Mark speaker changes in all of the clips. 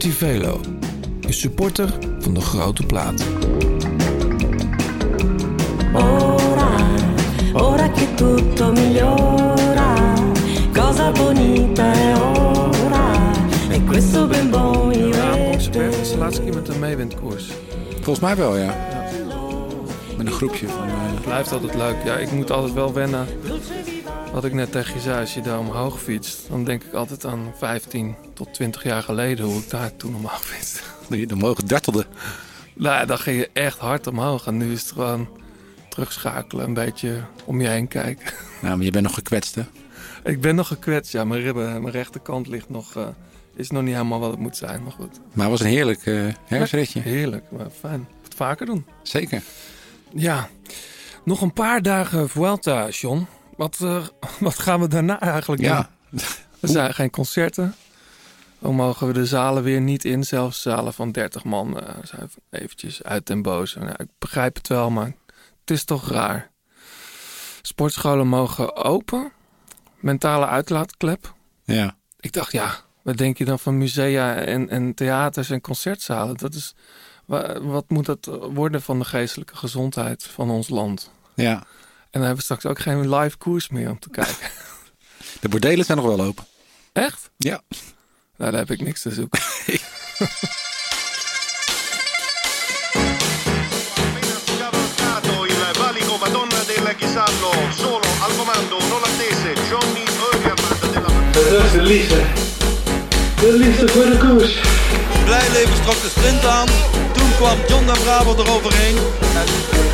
Speaker 1: Marty Velo is supporter van de grote plaat.
Speaker 2: Ora, ora che tutto migliora, cosa bonita è ora, e questo ben buon
Speaker 1: is de laatste keer met een meewindkoers.
Speaker 3: Volgens mij wel, ja. Met een groepje van... eh,
Speaker 1: Blijft altijd leuk. Ja, ik moet altijd wel wennen. Wat ik net tegen je zei, als je daar omhoog fietst, dan denk ik altijd aan 15 tot 20 jaar geleden hoe ik daar toen omhoog fietste.
Speaker 3: die de mogen dartelde.
Speaker 1: Nou, dan ging je echt hard omhoog. En nu is het gewoon terugschakelen, een beetje om je heen kijken.
Speaker 3: Nou, maar je bent nog gekwetst, hè?
Speaker 1: Ik ben nog gekwetst. Ja, mijn ribben, mijn rechterkant ligt nog, eh, is nog niet helemaal wat het moet zijn. Maar goed,
Speaker 3: Maar het was een heerlijk eh herfstritje.
Speaker 1: heerlijk, maar fijn. Wat vaker doen.
Speaker 3: Zeker.
Speaker 1: Ja, nog een paar dagen Vuelta, John. Wat, eh, wat gaan we daarna eigenlijk doen?
Speaker 3: Ja.
Speaker 1: Er zijn geen concerten. Dan mogen we de zalen weer niet in. Zelfs zalen van 30 man eh, zijn eventjes uit en boos. Nou, ik begrijp het wel, maar het is toch raar. Sportscholen mogen open. Mentale uitlaatklep.
Speaker 3: Ja.
Speaker 1: Ik dacht, ja, wat denk je dan van musea en, en theaters en concertzalen? Dat is, wa- wat moet dat worden van de geestelijke gezondheid van ons land?
Speaker 3: Ja.
Speaker 1: En dan hebben we straks ook geen live koers meer om te kijken.
Speaker 3: De bordelen zijn nog wel open.
Speaker 1: Echt?
Speaker 3: Ja.
Speaker 1: Nou, daar heb ik niks te zoeken.
Speaker 4: de liefde. De liefde voor de koers.
Speaker 5: Blijlevens trok de sprint aan. Toen kwam John de Bravo eroverheen. En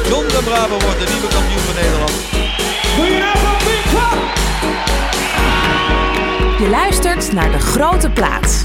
Speaker 5: John de Bravo wordt de nieuwe kampioen van Nederland.
Speaker 6: Je luistert naar De Grote Plaats.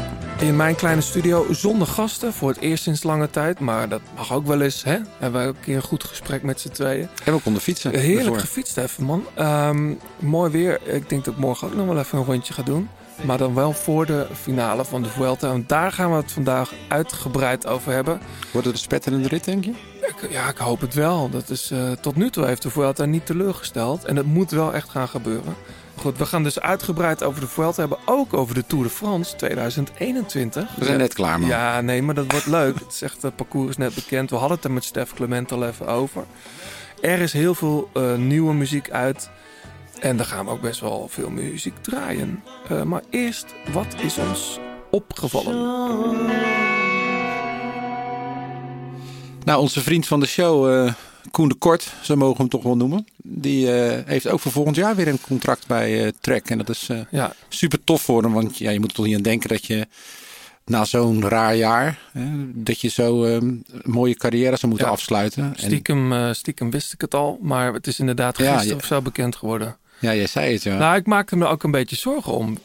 Speaker 1: in mijn kleine studio zonder gasten. Voor het eerst sinds lange tijd. Maar dat mag ook wel eens. Hè? Hebben we ook een keer een goed gesprek met z'n tweeën.
Speaker 3: En we konden fietsen.
Speaker 1: Heerlijk
Speaker 3: ervoor.
Speaker 1: gefietst even, man. Ehm, mooi weer. Ik denk dat ik morgen ook nog wel even een rondje ga doen. Maar dan wel voor de finale van de Vuelta. Want daar gaan we het vandaag uitgebreid over hebben.
Speaker 3: Wordt het een spetterende rit, denk je?
Speaker 1: Ik- ja, ik hoop het wel. Dat is, eh, tot nu toe heeft de Vuelta niet teleurgesteld. En het moet wel echt gaan gebeuren. Goed, we gaan dus uitgebreid over de Vuelta hebben. Ook over de Tour de France 2021.
Speaker 3: We zijn net klaar, man.
Speaker 1: Ja, nee, maar dat wordt leuk. Het is echt, het parcours is net bekend. We hadden het er met Stef Clement al even over. Er is heel veel eh, nieuwe muziek uit. En daar gaan we ook best wel veel muziek draaien. Eh, maar eerst, wat is ons opgevallen?
Speaker 3: Nou, onze vriend van de show, eh, Koen de Kort, zo mogen we hem toch wel noemen. Die eh, heeft ook voor volgend jaar weer een contract bij eh Trek. En dat is eh,
Speaker 1: Ja,
Speaker 3: super tof voor hem. Want ja, je moet er toch niet aan denken dat je na zo'n raar jaar... Hè, dat je zo eh, een mooie carrière zou moeten
Speaker 1: Ja.
Speaker 3: afsluiten. En,
Speaker 1: stiekem, stiekem wist ik het al. Maar het is inderdaad gisteren
Speaker 3: ja.
Speaker 1: of zo bekend geworden.
Speaker 3: ja, jij zei het, ja.
Speaker 1: Nou, ik maakte me ook een beetje zorgen om.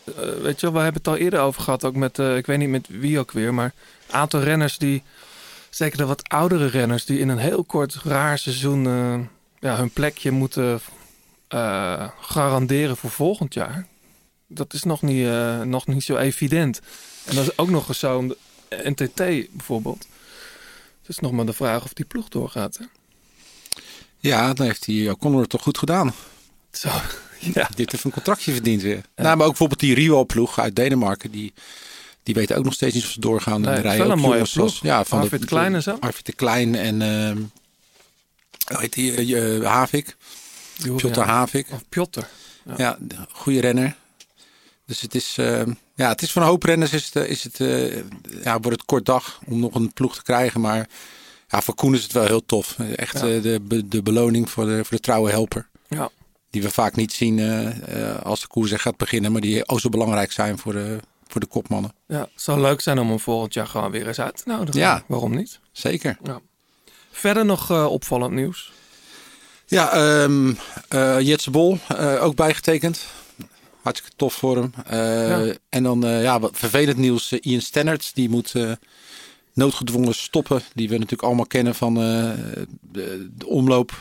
Speaker 1: Weet je wel, we hebben het al eerder over gehad. Ook met, ik weet niet met wie ook weer. Maar een aantal renners die, zeker de wat oudere renners... die in een heel kort, raar seizoen ja, hun plekje moeten eh, garanderen voor volgend jaar. Dat is nog niet, eh, nog niet zo evident. En dat is ook nog eens zo om de NTT bijvoorbeeld. Het is nog maar de vraag of die ploeg doorgaat. Hè?
Speaker 3: ja, dan heeft hij Connor het toch goed gedaan.
Speaker 1: Zo, ja.
Speaker 3: Dit heeft een contractje verdiend weer. Nou, maar ook bijvoorbeeld die Rio-ploeg uit Denemarken. Die, die weten ook nog steeds niet of ze doorgaan.
Speaker 1: Nee, het is
Speaker 3: rijden
Speaker 1: wel een mooie ploeg.
Speaker 3: Ja, van
Speaker 1: Arvid
Speaker 3: de,
Speaker 1: Klein en zo.
Speaker 3: Arvid de Klein en hoe heet die? eh, eh, Havik. Piotr
Speaker 1: ja.
Speaker 3: Havik.
Speaker 1: Of Piotr.
Speaker 3: Ja, de- goede renner. Dus het is, ehm, ja, het is voor een hoop renners is het, eh, is het, ja, wordt het kort dag om nog een ploeg te krijgen. Maar ja, voor Koen is het wel heel tof. Echt
Speaker 1: Ja.
Speaker 3: de, de beloning voor de, voor de trouwe helper.
Speaker 1: Ja.
Speaker 3: Die we vaak niet zien als de koers gaat beginnen. Maar die ook zo belangrijk zijn voor de, voor de kopmannen.
Speaker 1: Ja, het zou leuk zijn om hem volgend jaar gewoon weer eens uit te nodigen.
Speaker 3: Ja.
Speaker 1: Waarom niet?
Speaker 3: Zeker.
Speaker 1: Verder nog eh, opvallend nieuws.
Speaker 3: Ja, ehm eh, Jetse Bol eh, ook bijgetekend. Hartstikke tof voor hem. Eh,
Speaker 1: Ja.
Speaker 3: En dan, eh, ja, wat vervelend nieuws. Ian Stannard, die moet, eh, noodgedwongen stoppen, die we natuurlijk allemaal kennen van eh, de, de omloop.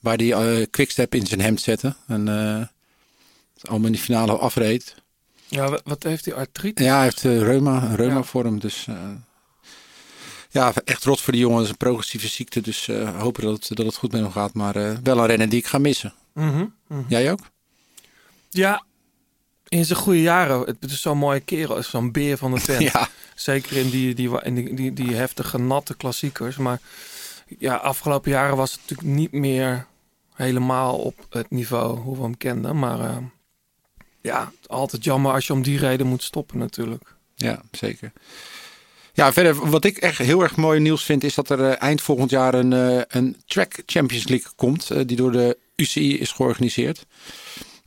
Speaker 3: Waar die eh Quickstep in zijn hemd zette. En eh, allemaal in de finale afreed.
Speaker 1: Ja, wa- wat heeft hij? Artritis?
Speaker 3: Ja, hij heeft eh, reuma, een reuma-vorm. Dus eh, ja, echt rot voor die jongen. Is een progressieve ziekte. Dus eh, hopen dat het, dat het goed met hem gaat. Maar eh, wel een renner die ik ga missen.
Speaker 1: Mhm, mhm.
Speaker 3: Jij ook?
Speaker 1: Ja, in zijn goede jaren. Het is zo'n mooie kerel. Zo'n beer van de tent.
Speaker 3: Ja.
Speaker 1: Zeker in die, die, in die, die, die heftige, natte klassiekers. Maar ja, afgelopen jaren was het natuurlijk niet meer helemaal op het niveau hoe we hem kenden. Maar eh, ja, altijd jammer als je om die reden moet stoppen natuurlijk.
Speaker 3: Ja, zeker. Ja, verder, wat ik echt heel erg mooi nieuws vind, is dat er eh, eind volgend jaar een, eh, een Track Champions League komt, eh, die door de UCI is georganiseerd.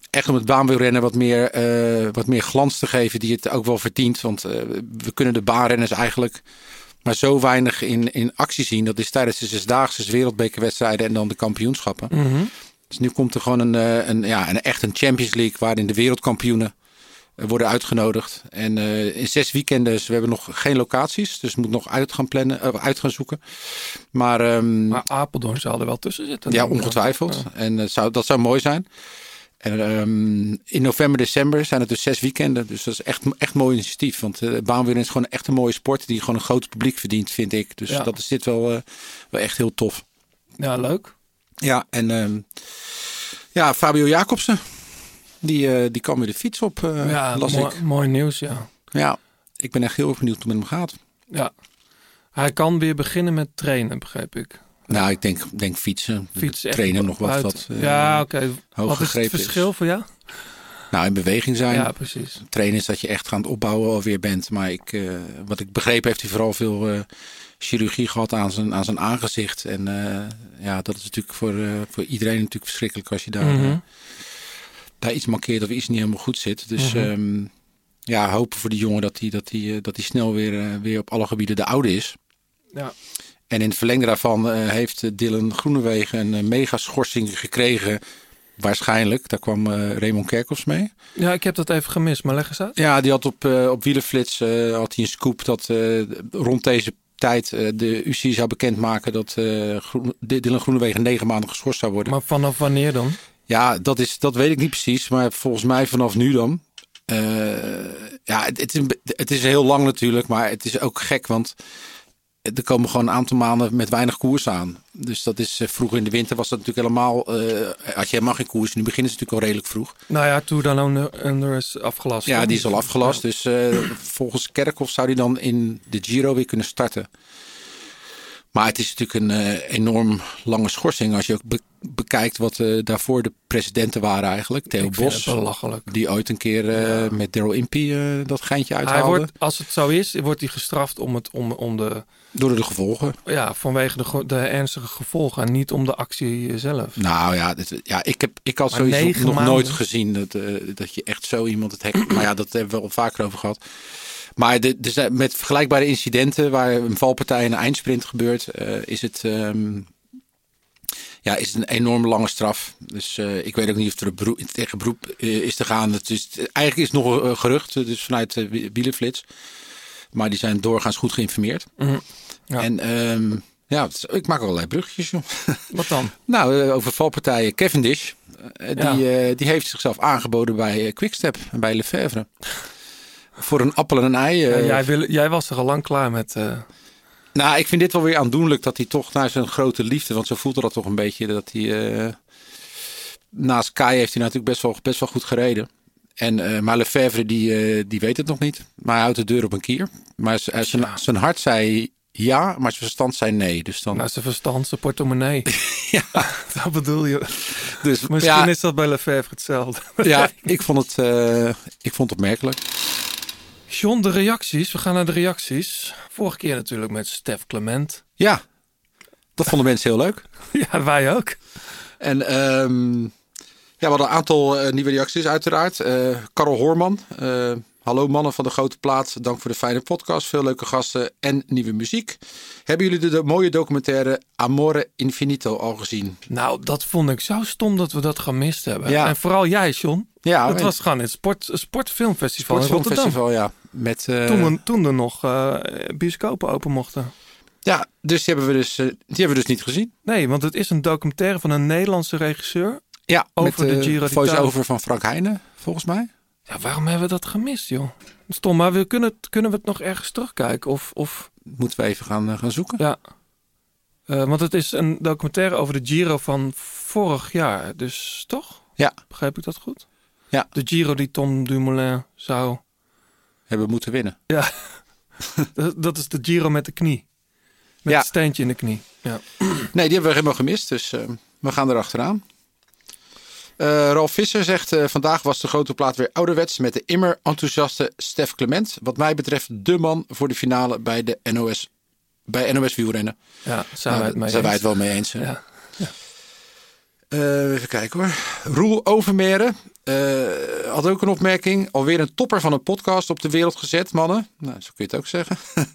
Speaker 3: Echt om het baanwielrennen wat meer, wat meer glans te geven, die het ook wel verdient. Want we kunnen de baanrenners eigenlijk maar zo weinig in, in actie zien. Dat is tijdens de zesdaagse wereldbekerwedstrijden en dan de kampioenschappen. Dus nu komt er gewoon een, een, ja, een echt een Champions League waarin de wereldkampioenen worden uitgenodigd. En eh, in zes weekenden, dus we hebben nog geen locaties. Dus moet nog uit gaan plannen, eh, uit gaan zoeken. Maar, ehm,
Speaker 1: Maar Apeldoorn zal er wel tussen zitten.
Speaker 3: ja, ongetwijfeld.
Speaker 1: Ja.
Speaker 3: En dat zou, dat zou mooi zijn. En ehm, in november, december zijn het dus zes weekenden. Dus dat is echt, echt mooi initiatief. Want uh, baanwielrennen is gewoon echt een mooie sport die gewoon een groot publiek verdient, vind ik. Dus
Speaker 1: Ja.
Speaker 3: dat is dit wel, eh, wel echt heel tof.
Speaker 1: Ja, leuk.
Speaker 3: Ja, en ehm, ja, Fabio Jacobsen. Die, eh, die kwam weer de fiets op, eh
Speaker 1: ja,
Speaker 3: las
Speaker 1: mooi,
Speaker 3: ik.
Speaker 1: mooi nieuws, ja.
Speaker 3: Ja, ik ben echt heel erg benieuwd hoe het met hem gaat.
Speaker 1: ja. Hij kan weer beginnen met trainen, begreep ik.
Speaker 3: Nou, ik denk, denk fietsen. Trainen nog wat, eh,
Speaker 1: ja, oké. Wat is het
Speaker 3: gegrepen is.
Speaker 1: verschil voor jou?
Speaker 3: nou, in beweging zijn.
Speaker 1: Ja, precies.
Speaker 3: trainen is dat je echt aan het opbouwen alweer bent. Maar ik, wat ik begreep heeft hij vooral veel chirurgie gehad aan zijn, aan zijn aangezicht. En ja, dat is natuurlijk voor, voor iedereen natuurlijk verschrikkelijk als je daar,
Speaker 1: Mhm.
Speaker 3: Daar iets mankeert of iets niet helemaal goed zit. Dus
Speaker 1: Mhm.
Speaker 3: ehm, ja, hopen voor die jongen dat hij, dat hij, eh, dat hij snel weer, eh, weer op alle gebieden de oude is.
Speaker 1: Ja.
Speaker 3: En in het verlengde daarvan eh, heeft Dylan Groenewegen een mega schorsing gekregen. Waarschijnlijk. Daar kwam eh, Raymond Kerkhoffs mee.
Speaker 1: ja, ik heb dat even gemist, maar leg eens uit.
Speaker 3: Ja, die had op, op Wielenflits had hij een scoop dat rond deze tijd de UCI zou bekendmaken dat Groen, Dylan Groenewegen negen maanden geschorst zou worden.
Speaker 1: Maar vanaf wanneer dan?
Speaker 3: Ja, dat, is, dat weet ik niet precies, maar volgens mij vanaf nu dan. Eh, ja, het, het, is het is heel lang natuurlijk, maar het is ook gek, want er komen gewoon een aantal maanden met weinig koers aan. Dus dat is eh, vroeger in de winter was dat natuurlijk helemaal, eh, had je helemaal geen koers. Nu beginnen ze natuurlijk al redelijk vroeg.
Speaker 1: Nou ja, Tour dan Under, is afgelast.
Speaker 3: Ja, die is al afgelast. Dus volgens Kerkhoff zou die dan in de Giro weer kunnen starten. Maar het is natuurlijk een eh, enorm lange schorsing. Als je ook be- bekijkt wat eh, daarvoor de presidenten waren eigenlijk. Theo
Speaker 1: Ik
Speaker 3: Bos, die ooit een keer eh, met Daryl Impey dat geintje
Speaker 1: Hij
Speaker 3: uithaalde.
Speaker 1: wordt, als het zo is, wordt hij gestraft om, het, om, om de,
Speaker 3: Door de gevolgen.
Speaker 1: ja, vanwege de, de ernstige gevolgen en niet om de actie zelf.
Speaker 3: Nou ja, dit, ja ik, heb, ik had sowieso nog
Speaker 1: maanden?
Speaker 3: nooit gezien dat, dat je echt zo iemand het hek... maar ja, dat hebben we al vaker over gehad. Maar de, met vergelijkbare incidenten waar een valpartij en een eindsprint gebeurt, eh, is, het, ehm, ja, is het een enorm lange straf. Dus eh, ik weet ook niet of er een beroep, tegen beroep eh, is te gaan. Het is, eigenlijk is het nog een gerucht, dus vanuit Wielenflits. Maar die zijn doorgaans goed geïnformeerd.
Speaker 1: Mhm. Ja.
Speaker 3: En ehm, ja, ik maak allerlei bruggetjes, joh.
Speaker 1: Wat dan?
Speaker 3: Nou, over valpartijen Cavendish. die,
Speaker 1: Ja.
Speaker 3: die heeft zichzelf aangeboden bij Quickstep en bij Lefevre. Voor een appel en een ei.
Speaker 1: Ja,
Speaker 3: eh.
Speaker 1: jij, wil, jij was er al lang klaar met. eh,
Speaker 3: Nou, ik vind dit wel weer aandoenlijk dat hij toch naar zijn grote liefde, want zo voelde dat toch een beetje, dat hij eh, naast Kai heeft hij natuurlijk best wel, best wel goed gereden. En, eh maar Lefevre die, die weet het nog niet. Maar hij houdt de deur op een kier. Maar zijn,
Speaker 1: Ja.
Speaker 3: zijn hart zei ja, maar zijn verstand zei nee. Dus dan,
Speaker 1: naar zijn verstand, zijn portemonnee.
Speaker 3: ja,
Speaker 1: dat bedoel je.
Speaker 3: dus,
Speaker 1: Misschien
Speaker 3: ja,
Speaker 1: is dat bij Lefebvre hetzelfde.
Speaker 3: ja, ik vond het, ik vond het opmerkelijk.
Speaker 1: John, de reacties. We gaan naar de reacties. Vorige keer natuurlijk met Stef Clement.
Speaker 3: Ja, dat vonden mensen heel leuk.
Speaker 1: Ja, wij ook.
Speaker 3: En ehm, ja, we hadden een aantal eh, nieuwe reacties uiteraard. Eh Karel Hoorman, eh, Hallo mannen van de grote plaat. Dank voor de fijne podcast. Veel leuke gasten en nieuwe muziek. Hebben jullie de, mooie documentaire Amore Infinito al gezien?
Speaker 1: Nou, dat vond ik zo stom dat we dat gemist hebben.
Speaker 3: Ja.
Speaker 1: En vooral jij, John.
Speaker 3: Ja,
Speaker 1: het was gewoon het sport, sportfilmfestival in Rotterdam.
Speaker 3: Sportfilmfestival, ja. Met, eh,
Speaker 1: Toen, we- toen er nog eh, bioscopen open mochten.
Speaker 3: ja, dus die hebben, we dus, eh, die hebben we dus niet gezien.
Speaker 1: Nee, want het is een documentaire van een Nederlandse regisseur.
Speaker 3: Ja,
Speaker 1: Over
Speaker 3: met
Speaker 1: de Giro
Speaker 3: voice-over van Frank Heijnen, volgens mij.
Speaker 1: Ja, waarom hebben we dat gemist, joh? Stom, maar we kunnen, het, kunnen we het nog ergens terugkijken? Of, of
Speaker 3: Moeten we even gaan, eh, gaan zoeken.
Speaker 1: ja. Eh, want het is een documentaire over de Giro van vorig jaar. Dus toch?
Speaker 3: Ja.
Speaker 1: Begrijp ik dat goed?
Speaker 3: Ja.
Speaker 1: De Giro die Tom Dumoulin zou...
Speaker 3: Hebben moeten winnen.
Speaker 1: Ja, dat, is de Giro met de knie. Met
Speaker 3: Ja.
Speaker 1: het steentje in de knie. Ja.
Speaker 3: Nee, die hebben we helemaal gemist, dus eh, we gaan erachteraan. Eh Ralf Visser zegt, eh, vandaag was de grote plaat weer ouderwets met de immer enthousiaste Stef Clement. Wat mij betreft de man voor de finale bij de NOS, bij NOS wielrennen.
Speaker 1: Ja, zijn
Speaker 3: Nou,
Speaker 1: wij het mee
Speaker 3: zijn wij het wel mee eens. hè?
Speaker 1: Ja.
Speaker 3: Eh, even kijken hoor. Roel Overmeren eh, had ook een opmerking. Alweer een topper van een podcast op de wereld gezet, mannen. Nou, zo kun je het ook zeggen.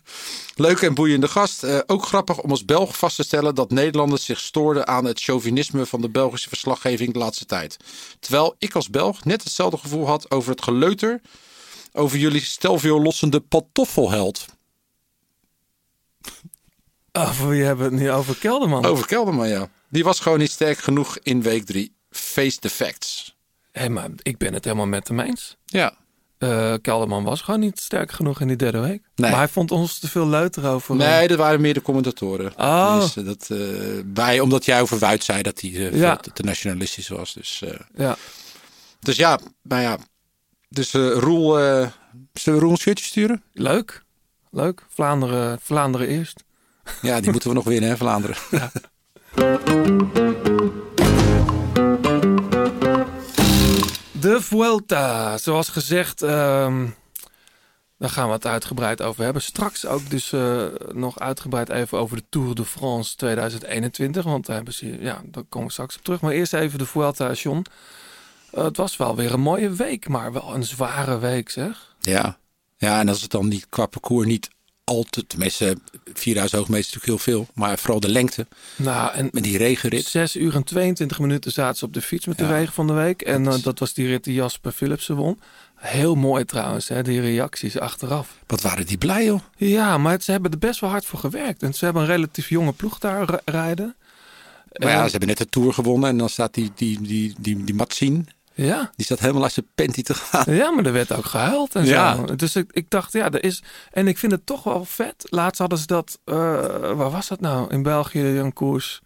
Speaker 3: Leuke en boeiende gast. Eh, ook grappig om als Belg vast te stellen dat Nederlanders zich stoorden aan het chauvinisme van de Belgische verslaggeving de laatste tijd. Terwijl ik als Belg net hetzelfde gevoel had over het geleuter over jullie stelviool lossende pantoffelheld.
Speaker 1: Oh, voor wie hebben we het nu over Kelderman?
Speaker 3: Over Kelderman, ja. Die was gewoon niet sterk genoeg in week drie. Face the facts.
Speaker 1: Hé, maar ik ben het helemaal met hem eens.
Speaker 3: Ja,
Speaker 1: Eh, Kelderman was gewoon niet sterk genoeg in die derde week.
Speaker 3: Nee.
Speaker 1: Maar hij vond ons te veel leuter over. eh,
Speaker 3: Nee, dat waren meer de commentatoren.
Speaker 1: Oh.
Speaker 3: Dus, dat, wij, omdat jij over Wuit zei dat hij
Speaker 1: Ja.
Speaker 3: te nationalistisch was. Dus,
Speaker 1: Ja.
Speaker 3: dus ja, nou ja. Dus Roel, zullen we Roel een shirtje sturen?
Speaker 1: Leuk. Leuk. Vlaanderen, Vlaanderen eerst.
Speaker 3: Ja, die moeten we nog winnen, hè, Vlaanderen.
Speaker 1: De Vuelta. Zoals gezegd, ehm, daar gaan we het uitgebreid over hebben. Straks ook dus eh, nog uitgebreid even over de Tour de France 2021. Want daar, hebben ze, ja, daar komen we straks op terug. Maar eerst even de Vuelta, John. Eh, het was wel weer een mooie week, maar wel een zware week, zeg.
Speaker 3: Ja. ja, en als het dan niet qua parcours niet al te... Tenminste, 4000 hoogmeter is natuurlijk heel veel. Maar vooral de lengte
Speaker 1: Nou, en
Speaker 3: met die regenrit.
Speaker 1: 6 uur en 22 minuten zaten ze op de fiets met de
Speaker 3: Ja.
Speaker 1: regen van de week. En
Speaker 3: Dat
Speaker 1: eh, dat was die rit die Jasper Philipsen won. Heel mooi trouwens, hè, die reacties achteraf.
Speaker 3: Wat waren die blij, joh.
Speaker 1: Ja, maar ze hebben er best wel hard voor gewerkt. En ze hebben een relatief jonge ploeg daar ri- rijden.
Speaker 3: Maar ja, ze hebben net de Tour gewonnen. En dan staat die, die, die, die, die Matsien.
Speaker 1: Ja.
Speaker 3: Die staat helemaal uit zijn panty te gaan.
Speaker 1: Ja, maar er werd ook gehuild en
Speaker 3: Ja.
Speaker 1: zo. Dus ik, ik dacht, ja, er is... En ik vind het toch wel vet. Laatst hadden ze dat... eh, waar was dat nou? In België een koers.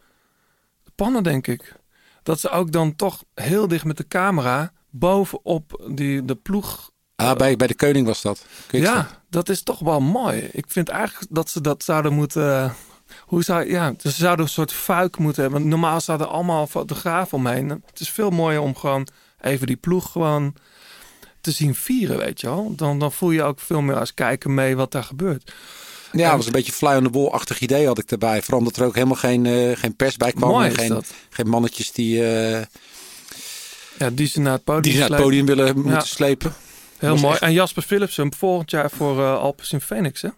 Speaker 1: Pannen, denk ik. Dat ze ook dan toch heel dicht met de camera... bovenop die, de ploeg...
Speaker 3: Ah, bij, bij de Koning was dat.
Speaker 1: Ja, dat is toch wel mooi. Ik vind eigenlijk dat ze dat zouden moeten... Hoe zou, ja, ze zouden een soort fuik moeten hebben. Want Normaal zouden allemaal fotografen omheen. Het is veel mooier om gewoon even die ploeg gewoon te zien vieren, weet je wel. Dan, dan voel je ook veel meer als kijker mee wat daar gebeurt.
Speaker 3: Ja, het was een beetje fly on the wall-achtig idee had ik daarbij. Vooral omdat er ook helemaal geen, eh, geen pers bij kwam.
Speaker 1: Mooi
Speaker 3: geen,
Speaker 1: dat.
Speaker 3: geen mannetjes die, eh,
Speaker 1: Ja, die ze naar het podium
Speaker 3: die ze naar het podium willen moeten slepen.
Speaker 1: Heel mooi.
Speaker 3: echt-
Speaker 1: En Jasper Philipsen volgend jaar voor eh Alpes in Phoenix, hè?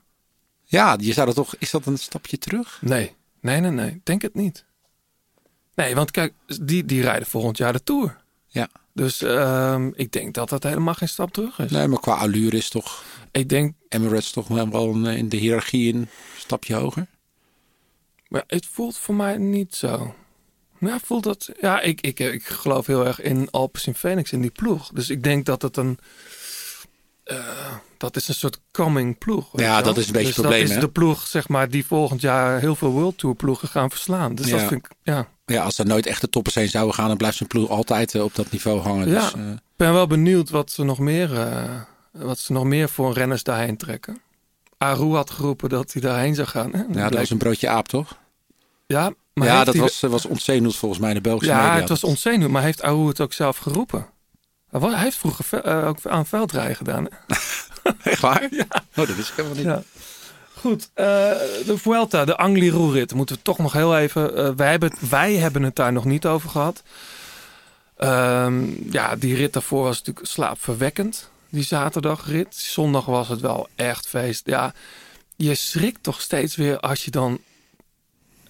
Speaker 3: Ja, je zou dat toch... Is dat een stapje terug?
Speaker 1: Nee, nee, nee, nee. Denk het niet. Nee, want kijk, die, die rijden volgend jaar de Tour.
Speaker 3: Ja.
Speaker 1: Dus ehm, ik denk dat dat helemaal geen stap terug is.
Speaker 3: Nee, maar qua allure is toch
Speaker 1: Ik denk,
Speaker 3: Emirates toch wel een, in de hiërarchie een stapje hoger.
Speaker 1: maar het voelt voor mij niet zo. Ja, voelt dat. Ja, ik, ik, ik geloof heel erg in Alpes in Phoenix, in die ploeg. Dus ik denk dat het een. eh, dat is een soort coming ploeg.
Speaker 3: Ja, dat is een beetje
Speaker 1: dus
Speaker 3: het probleem,
Speaker 1: Dat is
Speaker 3: hè?
Speaker 1: de ploeg, zeg maar, die volgend jaar heel veel World Tour ploegen gaan verslaan. Dus dat vind ik. Ja.
Speaker 3: Ja, als er nooit echte toppers heen zouden gaan, dan blijft zijn ploeg altijd eh, op dat niveau hangen.
Speaker 1: Ja.
Speaker 3: Dus, eh,
Speaker 1: Ik ben wel benieuwd wat ze nog meer, eh, wat ze nog meer voor renners daarheen trekken. Aru had geroepen dat hij daarheen zou gaan. Hè?
Speaker 3: ja, dat
Speaker 1: Bleek-
Speaker 3: was een broodje aap, toch?
Speaker 1: ja, maar
Speaker 3: ja, dat
Speaker 1: hij-
Speaker 3: was, was ontzenuwd volgens mij in de Belgische
Speaker 1: Ja,
Speaker 3: media.
Speaker 1: het was ontzenuwend, maar heeft Aru het ook zelf geroepen? Hij heeft vroeger ook aan veldrijden gedaan. Hè?
Speaker 3: Echt waar? Ja. Oh, dat wist ik helemaal niet.
Speaker 1: Ja. Goed, eh, de Vuelta, de Angliru-rit, moeten we toch nog heel even... eh, wij, hebben het, wij hebben het daar nog niet over gehad. Ehm, ja, die rit daarvoor was natuurlijk slaapverwekkend. die zaterdagrit. Zondag was het wel echt feest. Ja, je schrikt toch steeds weer als je dan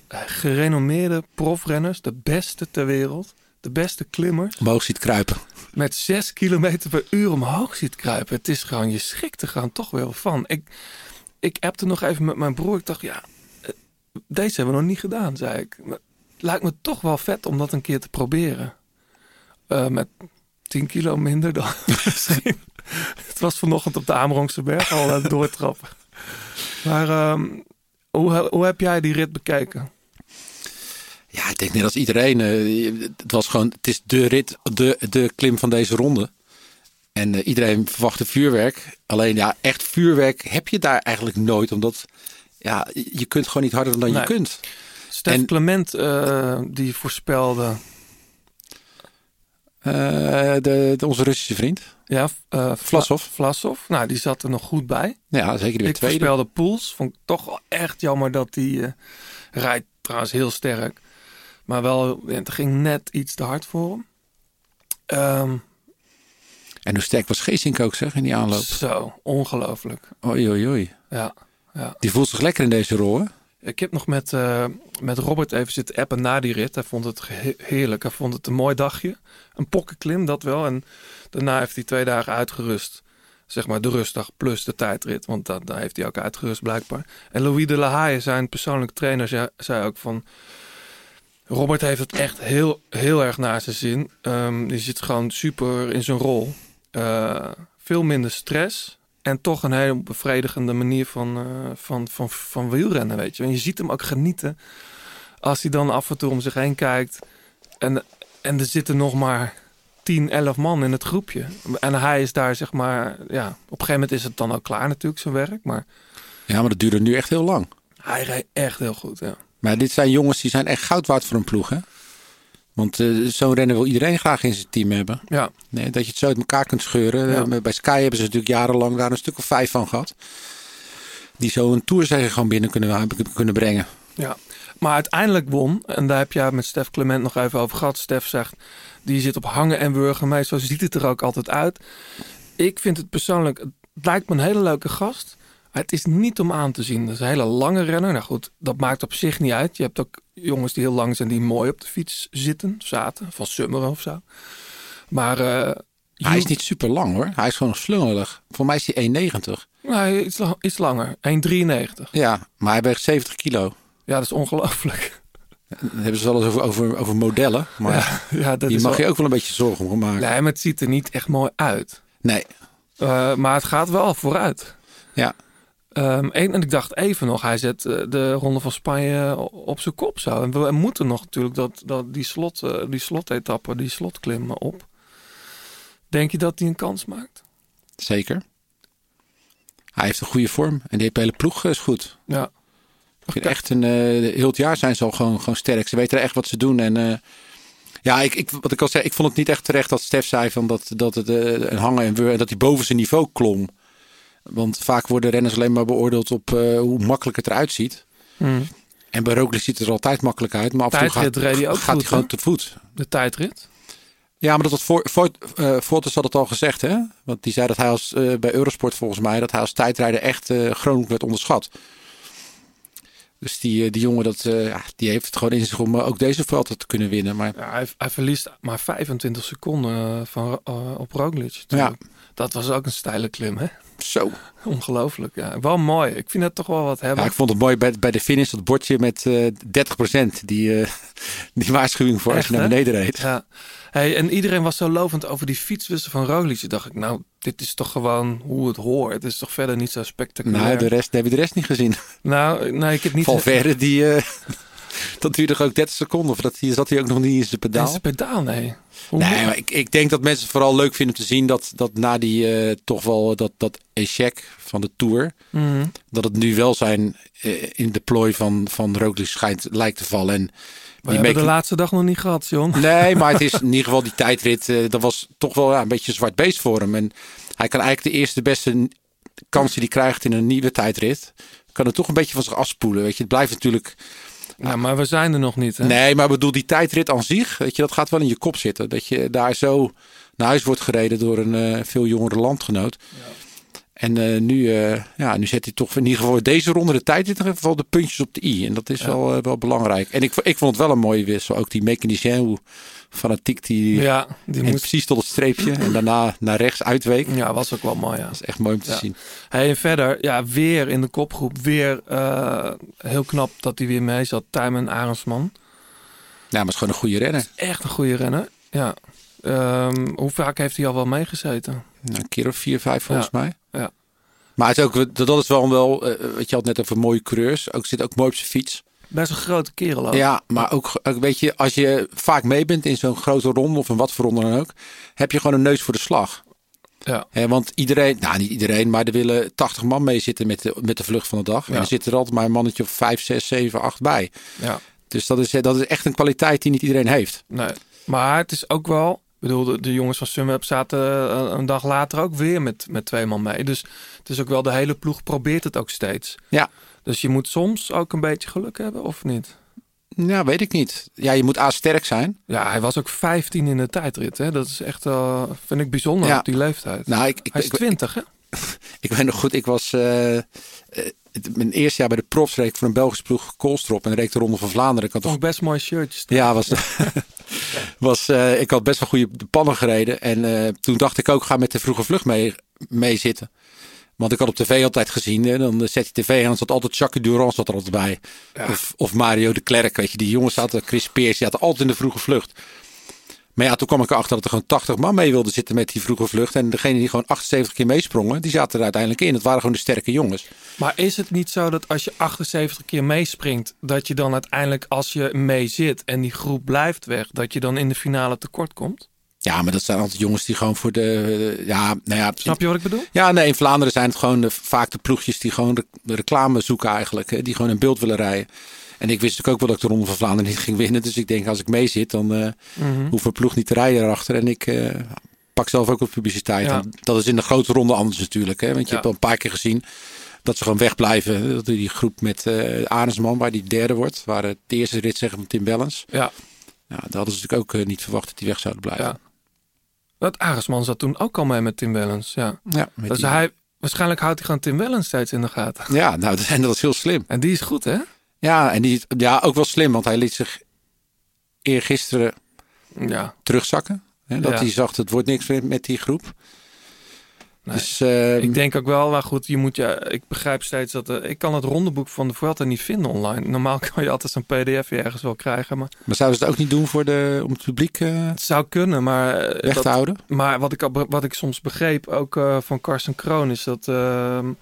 Speaker 1: eh, gerenommeerde profrenners, de beste ter wereld, de beste klimmers,
Speaker 3: Omhoog ziet kruipen.
Speaker 1: met 6 kilometer per uur omhoog ziet kruipen. Het is gewoon, je schrikt er gewoon toch wel van. Ik, ik appte nog even met mijn broer. Ik dacht, ja, eh, deze hebben we nog niet gedaan, zei ik. Maar het lijkt me toch wel vet om dat een keer te proberen. Eh, met 10 kilo minder dan misschien. Het was vanochtend op de Amerongse berg al aan het doortrappen. Maar ehm, hoe, heb jij die rit bekeken?
Speaker 3: Ja, ik denk net als iedereen. eh, het was gewoon, het is de rit, de, de klim van deze ronde. En eh, iedereen verwachtte vuurwerk. Alleen ja, echt vuurwerk heb je daar eigenlijk nooit. Omdat ja, je kunt gewoon niet harder dan
Speaker 1: Nee.
Speaker 3: je kunt.
Speaker 1: Stef
Speaker 3: En-
Speaker 1: Clement, eh, die voorspelde...
Speaker 3: Eh, de, de- onze Russische vriend.
Speaker 1: Ja,
Speaker 3: Vlasov.
Speaker 1: Vlasov. Nou, die zat er nog goed bij.
Speaker 3: Ja, zeker weer
Speaker 1: Ik
Speaker 3: tweede.
Speaker 1: voorspelde Poels. Vond ik toch wel echt jammer dat die rijdt trouwens heel sterk. Maar wel, het ging net iets te hard voor hem. Ehm,
Speaker 3: En hoe sterk was Geesink ook zeg in die aanloop.
Speaker 1: zo, ongelooflijk.
Speaker 3: Oei, oei, oei.
Speaker 1: Ja, ja.
Speaker 3: Die voelt zich lekker in deze rol. hè?
Speaker 1: Ik heb nog met, eh, met Robert even zitten appen na die rit. Hij vond het heerlijk. Hij vond het een mooi dagje. Een pokkenklim, dat wel. En daarna heeft hij twee dagen uitgerust. Zeg maar de rustdag plus de tijdrit. Want dat, daar heeft hij ook uitgerust blijkbaar. En Louis de La Haye, zijn persoonlijke trainer, zei, zei ook van... Robert heeft het echt heel, heel erg naar zijn zin. Ehm, die zit gewoon super in zijn rol. Eh, veel minder stress. En toch een hele bevredigende manier van, eh, van, van, van wielrennen, weet je. En je ziet hem ook genieten als hij dan af en toe om zich heen kijkt. En, en er zitten nog maar 10, 11 man in het groepje. En hij is daar, zeg maar, ja, op een gegeven moment is het dan al klaar natuurlijk, zijn werk. Maar
Speaker 3: Ja, maar dat duurde nu echt heel lang.
Speaker 1: hij rijdt echt heel goed, ja.
Speaker 3: Maar dit zijn jongens die zijn echt goud waard voor een ploeg. Hè? Want eh, zo'n renner wil iedereen graag in zijn team hebben.
Speaker 1: Ja,
Speaker 3: Nee, dat je het zo uit elkaar kunt scheuren.
Speaker 1: Ja.
Speaker 3: Eh, Bij Sky hebben ze natuurlijk jarenlang daar een stuk of vijf van gehad. Die zo een toerzege gewoon binnen kunnen, kunnen brengen.
Speaker 1: Ja, maar uiteindelijk won. En daar heb je met Stef Clement nog even over gehad. Stef zegt, die zit op hangen en wurgen mee. Zo ziet het er ook altijd uit. Ik vind het persoonlijk, het lijkt me een hele leuke gast. Maar het is niet om aan te zien. Dat is een hele lange renner. Nou goed, dat maakt op zich niet uit. Je hebt ook jongens die heel lang zijn, die mooi op de fiets zitten. Zaten, van Summeren of zo. Maar eh,
Speaker 3: Hij is niet super lang hoor. Hij is gewoon slungelig. Voor mij is hij 1,90.
Speaker 1: Nee, iets, la- iets langer. 1,93.
Speaker 3: Ja, maar hij weegt 70 kilo.
Speaker 1: Ja, dat is ongelooflijk.
Speaker 3: Dan hebben ze wel eens over, over, over modellen. Maar
Speaker 1: Ja, ja, dat
Speaker 3: die
Speaker 1: is
Speaker 3: mag
Speaker 1: wel-
Speaker 3: je ook wel een beetje zorgen om maken.
Speaker 1: Nee, maar het ziet er niet echt mooi uit.
Speaker 3: Nee.
Speaker 1: Eh, maar het gaat wel vooruit.
Speaker 3: Ja.
Speaker 1: Ehm, en, en ik dacht even nog, hij zet eh, de Ronde van Spanje op zijn kop zo. En we moeten nog natuurlijk dat, dat die, slot, eh, die slotetappe, die slotklim op. Denk je dat hij een kans maakt?
Speaker 3: Zeker. Hij heeft een goede vorm. En die hele ploeg eh, is goed.
Speaker 1: Ja.
Speaker 3: Ik vind echt een, heel het jaar zijn ze al gewoon, gewoon sterk. Ze weten echt wat ze doen. En ja, ik, ik, wat ik al zei, ik vond het niet echt terecht dat Stef zei van dat, dat het een hangen en dat hij boven zijn niveau klom. Want vaak worden renners alleen maar beoordeeld op eh, hoe makkelijk het eruit ziet.
Speaker 1: Hmm.
Speaker 3: En bij Roglic ziet het er altijd makkelijk uit. Maar af en toe gaat,
Speaker 1: hij ook
Speaker 3: gaat
Speaker 1: goed,
Speaker 3: hij gewoon te voet.
Speaker 1: De tijdrit.
Speaker 3: Ja, maar dat had voor, voor, eh, Fortes had het al gezegd, hè? Want die zei dat hij als eh, bij Eurosport volgens mij dat hij als tijdrijder echt eh chronisch werd onderschat. Dus die, die jongen, dat, ja, die heeft het gewoon in zich om ook deze Vuelta te kunnen winnen. Maar
Speaker 1: Ja, hij, hij verliest maar 25 seconden van, op Roglic. natuurlijk. Dat was ook een steile klim, hè?
Speaker 3: Zo.
Speaker 1: Ongelooflijk, ja. Wel mooi. Ik vind het toch wel wat hebben.
Speaker 3: Ja, ik vond het mooi bij, bij de finish, dat bordje met eh 30%. Die, eh, die waarschuwing voor als je naar beneden reed.
Speaker 1: Ja. Hey, en iedereen was zo lovend over die fietswissel van Roglic. Dacht ik, nou, dit is toch gewoon hoe het hoort. Het is toch verder niet zo spectaculair.
Speaker 3: Nou, de rest, heb je de rest niet gezien.
Speaker 1: Nou, nee, ik heb niet...
Speaker 3: Valverde, die, eh, dat duurde toch ook 30 seconden. Of dat, zat hij ook nog niet in zijn pedaal.
Speaker 1: Het pedaal, nee. Hoe
Speaker 3: Nee, maar ik, ik denk dat mensen vooral leuk vinden om te zien dat, dat na die eh, toch wel dat, dat échec van de Tour,
Speaker 1: Mhm.
Speaker 3: dat het nu wel zijn eh, in de plooi van, van Roglic schijnt lijkt te vallen. En
Speaker 1: We hebben de laatste dag nog niet gehad, John.
Speaker 3: Nee, maar het is in ieder geval die tijdrit, eh, dat was toch wel ja, een beetje een zwart beest voor hem. En hij kan eigenlijk de eerste beste kans die hij krijgt in een nieuwe tijdrit, kan het toch een beetje van zich afspoelen. Weet je, het blijft natuurlijk
Speaker 1: Ja, maar we zijn er nog niet. Hè?
Speaker 3: Nee, maar bedoel, die tijdrit aan zich, weet je, dat gaat wel in je kop zitten. Dat je daar zo naar huis wordt gereden door een eh, veel jongere landgenoot. En eh, nu, eh, ja, nu zet hij toch in ieder geval deze ronde de tijd in ieder geval de puntjes op de i. En dat is wel, eh, wel belangrijk. En ik, ik vond het wel een mooie wissel. Ook die mechanicien, hoe fanatiek die,
Speaker 1: Ja, die
Speaker 3: en
Speaker 1: moest.
Speaker 3: precies tot het streepje. En daarna naar rechts uitweek. Dat
Speaker 1: Ja, was ook wel mooi. Ja.
Speaker 3: is echt mooi om te
Speaker 1: Ja.
Speaker 3: zien.
Speaker 1: Hey, en verder, ja, weer in de kopgroep. Weer heel knap dat hij weer mee zat. Tijmen Arendsman.
Speaker 3: Ja, maar het is gewoon een goede renner.
Speaker 1: Echt een goede renner. Ja. Ehm, hoe vaak heeft hij al wel meegezeten?
Speaker 3: Nou, een keer of vier, vijf volgens mij. Maar het is ook, dat is wel wel, eh, wat je had net over mooie coureurs. Ook zit ook mooi op zijn fiets.
Speaker 1: Best een grote kerel ook.
Speaker 3: Ja, maar ook, weet je, als je vaak mee bent in zo'n grote ronde of in wat voor ronde dan ook, heb je gewoon een neus voor de slag.
Speaker 1: Ja.
Speaker 3: Hè, want iedereen, nou niet iedereen, maar er willen 80 man mee zitten met de, met de vlucht van de dag. En er zit er altijd maar een mannetje of 5, 6, 7, 8 bij.
Speaker 1: ja.
Speaker 3: Dus dat is, dat is echt een kwaliteit die niet iedereen heeft.
Speaker 1: Nee. Maar het is ook wel... Bedoel, de, de jongens van Sunweb zaten eh, een dag later ook weer met, met twee man mee. Dus het is ook wel, de hele ploeg probeert het ook steeds.
Speaker 3: Ja.
Speaker 1: Dus je moet soms ook een beetje geluk hebben, of niet?
Speaker 3: Nou, weet ik niet. Ja, je moet A sterk zijn.
Speaker 1: Ja, hij was ook 15 in de tijdrit. Hè? Dat is echt, eh, vind ik bijzonder
Speaker 3: Ja.
Speaker 1: op die leeftijd.
Speaker 3: Nou, ik, ik,
Speaker 1: hij is
Speaker 3: ik,
Speaker 1: 20, hè?
Speaker 3: ik weet nog goed, ik was eh, mijn eerste jaar bij de profs reed voor een Belgische ploeg Koolstrop en reed de Ronde van Vlaanderen. Ik had toch
Speaker 1: best mooie shirtjes.
Speaker 3: Ja, was, was, eh, ik had best wel goede pannen gereden. En eh, toen dacht ik ook, ga met de vroege vlucht mee, mee zitten. Want ik had op tv altijd gezien, hè, dan zet je tv aan, dan zat altijd Jacques Durand zat er altijd bij. Of, of Mario de Klerk, weet je. Die jongens zaten, Chris Peers, die zaten altijd in de vroege vlucht. Maar ja, toen kwam ik erachter dat er gewoon 80 man mee wilden zitten met die vroege vlucht. En degene die gewoon 78 keer meesprongen, die zaten er uiteindelijk in. Het waren gewoon de sterke jongens.
Speaker 1: Maar is het niet zo dat als je 78 keer meespringt, dat je dan uiteindelijk als je mee zit en die groep blijft weg, dat je dan in de finale tekort komt?
Speaker 3: Ja, maar dat zijn altijd jongens die gewoon voor de... ja, nou ja,
Speaker 1: Snap je wat ik bedoel?
Speaker 3: Ja, nee, in Vlaanderen zijn het gewoon de, vaak de ploegjes die gewoon reclame zoeken eigenlijk. Hè, die gewoon een beeld willen rijden. En ik wist natuurlijk ook wel dat ik de Ronde van Vlaanderen niet ging winnen. Dus ik denk, als ik mee zit, dan eh
Speaker 1: Mhm.
Speaker 3: hoeft mijn ploeg niet te rijden erachter. En ik eh, pak zelf ook wat publiciteit.
Speaker 1: Ja.
Speaker 3: Dat is in de grote ronde anders natuurlijk. Hè, want je
Speaker 1: Ja.
Speaker 3: hebt al een paar keer gezien dat ze gewoon wegblijven. Dat die groep met Arendsman, waar die derde wordt. Waar het de eerste rit zeggen van Tim Wellens.
Speaker 1: Ja,
Speaker 3: Ja, dat hadden ze natuurlijk ook niet verwacht dat die weg zouden blijven.
Speaker 1: ja. Dat Aresman zat toen ook al mee met Tim Wellens. Ja.
Speaker 3: Ja,
Speaker 1: Dus
Speaker 3: die-
Speaker 1: hij, waarschijnlijk houdt hij gewoon Tim Wellens steeds in de gaten.
Speaker 3: ja nou, en dat is heel slim.
Speaker 1: En die is goed, hè?
Speaker 3: Ja, en die, ja, ook wel slim, want hij liet zich eergisteren
Speaker 1: Ja.
Speaker 3: terugzakken. Hè, dat
Speaker 1: Ja.
Speaker 3: hij zag, het wordt niks meer met die groep.
Speaker 1: Nee.
Speaker 3: Dus eh,
Speaker 1: Ik denk ook wel, maar goed, je moet ja, ik begrijp steeds dat eh, ik kan het rondeboek van de Vuelta niet vinden online. Normaal kan je altijd zo'n PDF ergens wel krijgen, maar
Speaker 3: maar zouden ze het ook niet doen voor de, om het publiek eh,
Speaker 1: het zou kunnen. Maar, eh,
Speaker 3: weg
Speaker 1: dat-
Speaker 3: te houden?
Speaker 1: maar wat ik, wat ik soms begreep, ook van Carsten Kroon, is dat, ehm,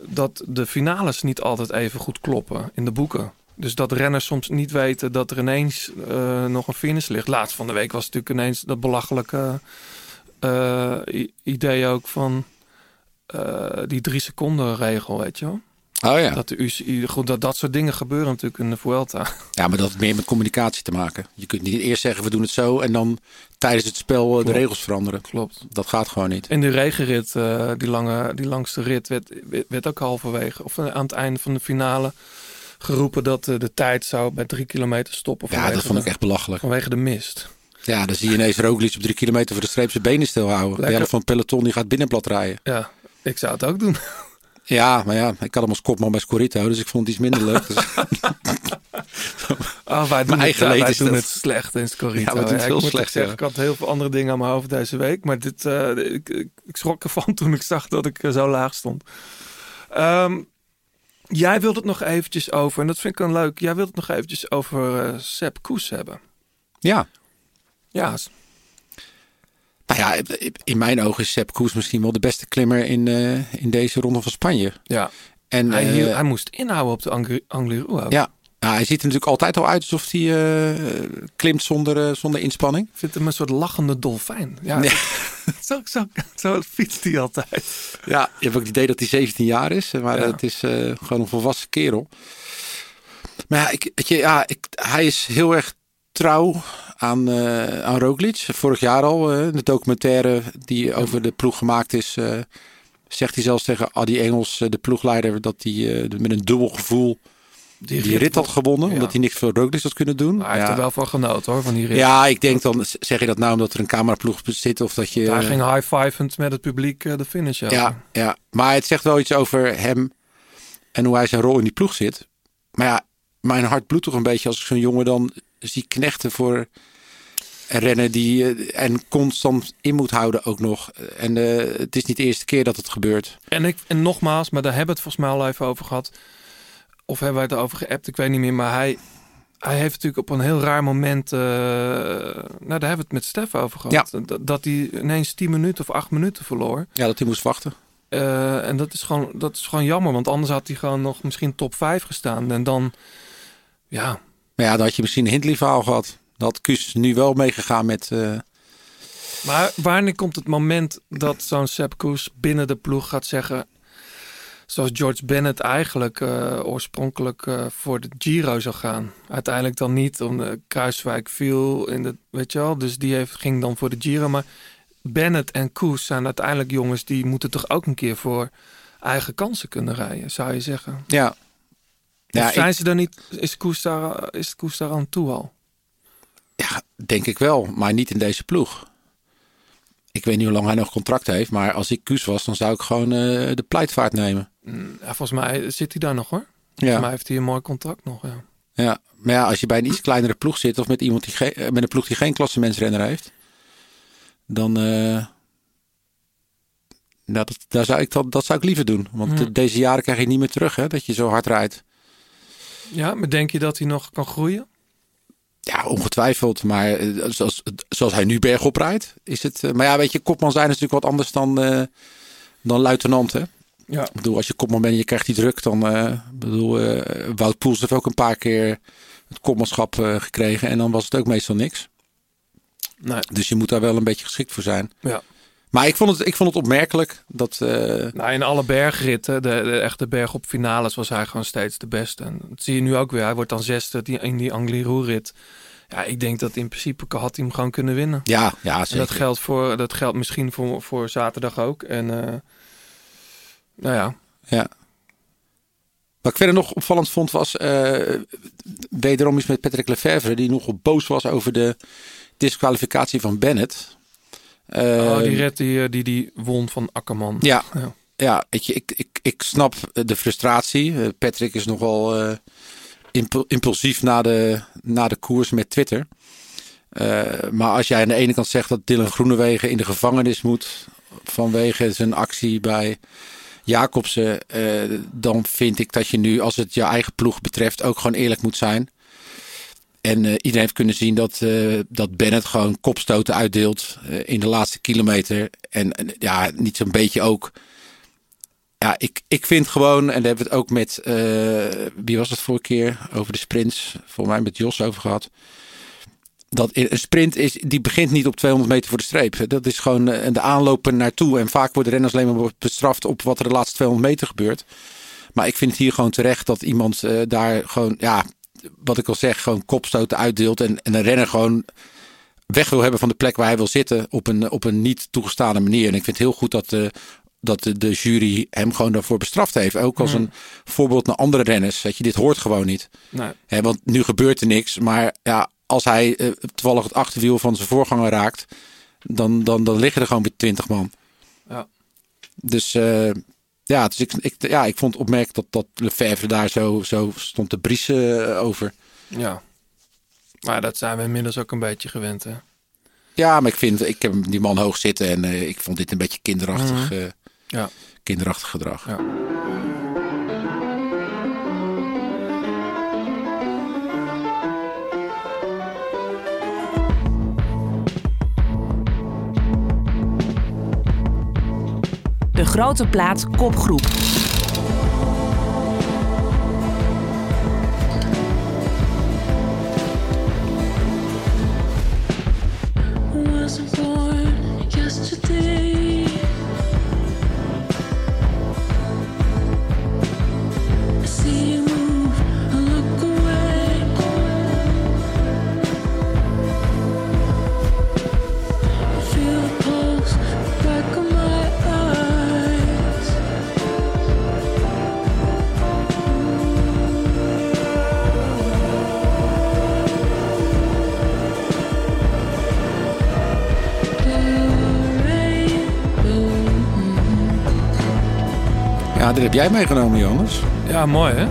Speaker 1: dat de finales niet altijd even goed kloppen in de boeken. Dus dat renners soms niet weten dat er ineens eh, nog een finish ligt. Laatst van de week was natuurlijk ineens dat belachelijke eh, idee ook van eh, die drie seconden regel, weet je wel.
Speaker 3: Oh ja.
Speaker 1: Dat de UCI, goed, dat dat soort dingen gebeuren natuurlijk in de Vuelta.
Speaker 3: ja, maar dat heeft meer met communicatie te maken. Je kunt niet eerst zeggen, we doen het zo. En dan tijdens het spel eh, de regels veranderen.
Speaker 1: Klopt.
Speaker 3: Dat gaat gewoon niet.
Speaker 1: In de regenrit, eh, die, lange, die langste rit, werd, werd- ook halverwege, of aan het einde van de finale, geroepen dat eh, de tijd zou bij drie kilometer stoppen.
Speaker 3: Ja, dat vond ik echt belachelijk.
Speaker 1: Vanwege de mist.
Speaker 3: Ja, dan zie je ineens Roglic op drie kilometer voor de streep zijn benen stilhouden. De helft van het peloton die gaat binnenblad rijden.
Speaker 1: Ja, ik zou het ook doen.
Speaker 3: Ja, maar ja, ik had hem als kopman bij Scorito, dus ik vond het iets minder leuk. Dus,
Speaker 1: Oh, wij doen, het, wij
Speaker 3: is
Speaker 1: doen
Speaker 3: dat.
Speaker 1: het slecht in Scorito.
Speaker 3: Ja, we doen het
Speaker 1: ik
Speaker 3: heel slecht,
Speaker 1: zeggen,
Speaker 3: ja.
Speaker 1: Ik had heel veel andere dingen aan mijn hoofd deze week. Maar dit, eh, ik, ik, ik schrok ervan toen ik zag dat ik eh, zo laag stond. Ehm, jij wilt het nog eventjes over, en dat vind ik een leuk. Jij wilt het nog eventjes over eh Sepp Koes hebben.
Speaker 3: ja,
Speaker 1: Ja,
Speaker 3: Nou ja, in mijn ogen is Sepp Koes misschien wel de beste klimmer in, eh, in deze ronde van Spanje.
Speaker 1: ja.
Speaker 3: En
Speaker 1: Hij,
Speaker 3: eh,
Speaker 1: hij moest inhouden op de Angliru.
Speaker 3: ja, nou, hij ziet er natuurlijk altijd al uit alsof hij eh, klimt zonder, zonder inspanning.
Speaker 1: Ik vind hem een soort lachende dolfijn. Ja, zo, zo, zo fietst hij altijd.
Speaker 3: Ja, je hebt ook het idee dat hij 17 jaar is, maar
Speaker 1: Ja.
Speaker 3: het is gewoon een volwassen kerel. Maar ja, ik, weet je, ja ik, hij is heel erg trouw aan, eh aan Roglic. Vorig jaar al, eh, de documentaire die over de ploeg gemaakt is, eh, zegt hij zelfs tegen Adi Engels, de ploegleider, dat hij met een dubbel gevoel die,
Speaker 1: rit
Speaker 3: rit had gewonnen.
Speaker 1: ja.
Speaker 3: Omdat hij niks voor Roglic had kunnen doen.
Speaker 1: Maar hij heeft
Speaker 3: ja.
Speaker 1: er wel van genoten hoor, van die rit.
Speaker 3: ja, ik denk dan, zeg je dat nou omdat er een cameraploeg zit of dat je...
Speaker 1: Hij ging high-fivend met het publiek de finish over.
Speaker 3: Ja, ja, maar het zegt wel iets over hem en hoe hij zijn rol in die ploeg zit. Maar ja, mijn hart bloedt toch een beetje als ik zo'n jongen dan zie knechten voor een renner die eh, en constant in moet houden ook nog. En eh, het is niet de eerste keer dat het gebeurt.
Speaker 1: En, ik, en nogmaals, maar daar hebben we het volgens mij al even over gehad. Of hebben wij het over geappt, ik weet niet meer. Maar hij, hij heeft natuurlijk op een heel raar moment... eh, nou, daar hebben we het met Stef over gehad. Dat, dat hij ineens 10 minuten of 8 minuten verloor.
Speaker 3: Ja, dat hij moest wachten.
Speaker 1: En dat is, gewoon, dat is gewoon jammer. Want anders had hij gewoon nog misschien top 5 gestaan. En dan... Ja,
Speaker 3: Maar ja, dan had je misschien een Hindley verhaal gehad. Had Kus nu wel meegegaan met... eh,
Speaker 1: Maar wanneer komt het moment dat zo'n Sepp Koes binnen de ploeg gaat zeggen... zoals George Bennett eigenlijk eh, oorspronkelijk eh, voor de Giro zou gaan. Uiteindelijk dan niet, omdat Kruiswijk viel in de... Weet je wel, dus die heeft, ging dan voor de Giro. Maar Bennett en Koes zijn uiteindelijk jongens... die moeten toch ook een keer voor eigen kansen kunnen rijden, zou je zeggen.
Speaker 3: ja.
Speaker 1: Of
Speaker 3: Ja, ik-
Speaker 1: zijn ze dan niet... Is Koes daar, is Koes daar aan toe al?
Speaker 3: Ja, denk ik wel, maar niet in deze ploeg. Ik weet niet hoe lang hij nog contract heeft, maar als ik Kus was, dan zou ik gewoon eh, de pleitvaart nemen.
Speaker 1: Mm, Ja, volgens mij zit hij daar nog hoor.
Speaker 3: Ja.
Speaker 1: Volgens mij heeft hij een mooi contract nog, ja.
Speaker 3: Ja, maar ja, als je bij een iets kleinere ploeg zit of met iemand die geen, eh, met een ploeg die geen klassementsrenner heeft, dan eh, nou, dat, daar zou ik dat, dat zou ik liever doen. Want deze jaren krijg je niet meer terug, hè, dat je zo hard rijdt.
Speaker 1: Ja, maar denk je dat hij nog kan groeien?
Speaker 3: Ja, ongetwijfeld. Maar eh, zoals, zoals hij nu bergop rijdt, is het. eh, maar ja, weet je, kopman zijn is natuurlijk wat anders dan, eh, dan luitenant. Hè?
Speaker 1: Ja.
Speaker 3: Ik bedoel, als je kopman bent en je krijgt die druk, dan. ik bedoel, Wout Poels heeft ook een paar keer het kopmanschap gekregen. En dan was het ook meestal niks.
Speaker 1: Nee.
Speaker 3: Dus je moet daar wel een beetje geschikt voor zijn.
Speaker 1: Ja.
Speaker 3: Maar ik vond het, ik vond het opmerkelijk dat. eh,
Speaker 1: Nou, in alle bergritten, de, de echte berg op finales, was hij gewoon steeds de beste. En dat zie je nu ook weer. Hij wordt dan zesde in die Angliru-rit. Ja, ik denk dat in principe had hij hem gewoon kunnen winnen.
Speaker 3: ja, ja,
Speaker 1: En dat geldt, voor, dat geldt misschien voor, voor zaterdag ook. En eh, nou ja,
Speaker 3: Ja. Wat ik verder nog opvallend vond was eh, wederom iets met Patrick Lefevre die nogal boos was over de disqualificatie van Bennett. Eh,
Speaker 1: oh, die rit die, eh, die die won van Akkerman.
Speaker 3: Ja,
Speaker 1: Ja.
Speaker 3: ja je, ik, ik, ik snap de frustratie. Eh, Patrick is nogal eh, impu- impulsief na de, na de koers met Twitter. Eh, maar als jij aan de ene kant zegt dat Dylan Groenewegen in de gevangenis moet vanwege zijn actie bij Jacobsen, eh, dan vind ik dat je nu, als het je eigen ploeg betreft, ook gewoon eerlijk moet zijn. En eh, iedereen heeft kunnen zien dat, eh, dat Bennett gewoon kopstoten uitdeelt eh, in de laatste kilometer. En, ja, niet zo'n beetje ook. Ja, ik, ik vind gewoon, en daar hebben we het ook met, wie was het vorige keer over de sprints, volgens mij met Jos over gehad. Dat een sprint is, die begint niet op 200 meter voor de streep. Dat is gewoon de aanlopen naartoe. En vaak worden renners alleen maar bestraft op wat er de laatste 200 meter gebeurt. Maar ik vind het hier gewoon terecht dat iemand daar gewoon, ja, wat ik al zeg, gewoon kopstoten uitdeelt. En, en een renner gewoon weg wil hebben van de plek waar hij wil zitten op een, op een niet toegestane manier. En ik vind het heel goed dat de, dat de, de jury hem gewoon daarvoor bestraft heeft. Ook als een voorbeeld naar andere renners. Dat je dit hoort gewoon niet.
Speaker 1: Nee.
Speaker 3: Hè, want nu gebeurt er niks. Maar ja, als hij eh, toevallig het achterwiel van zijn voorganger raakt, dan, dan, dan liggen er gewoon weer twintig man.
Speaker 1: Ja.
Speaker 3: Dus eh, ja, dus ik, ik, ja, ik vond opmerkelijk dat, dat Lefebvre daar zo, zo stond te briesen eh, over.
Speaker 1: ja. Maar dat zijn we inmiddels ook een beetje gewend, hè?
Speaker 3: Ja, maar ik vind, ik heb die man hoog zitten en eh, ik vond dit een beetje kinderachtig, eh,
Speaker 1: Ja.
Speaker 3: kinderachtig gedrag.
Speaker 1: Ja.
Speaker 6: Grote plaat kopgroep.
Speaker 3: Heb jij meegenomen, Jonas?
Speaker 1: Ja, mooi hè?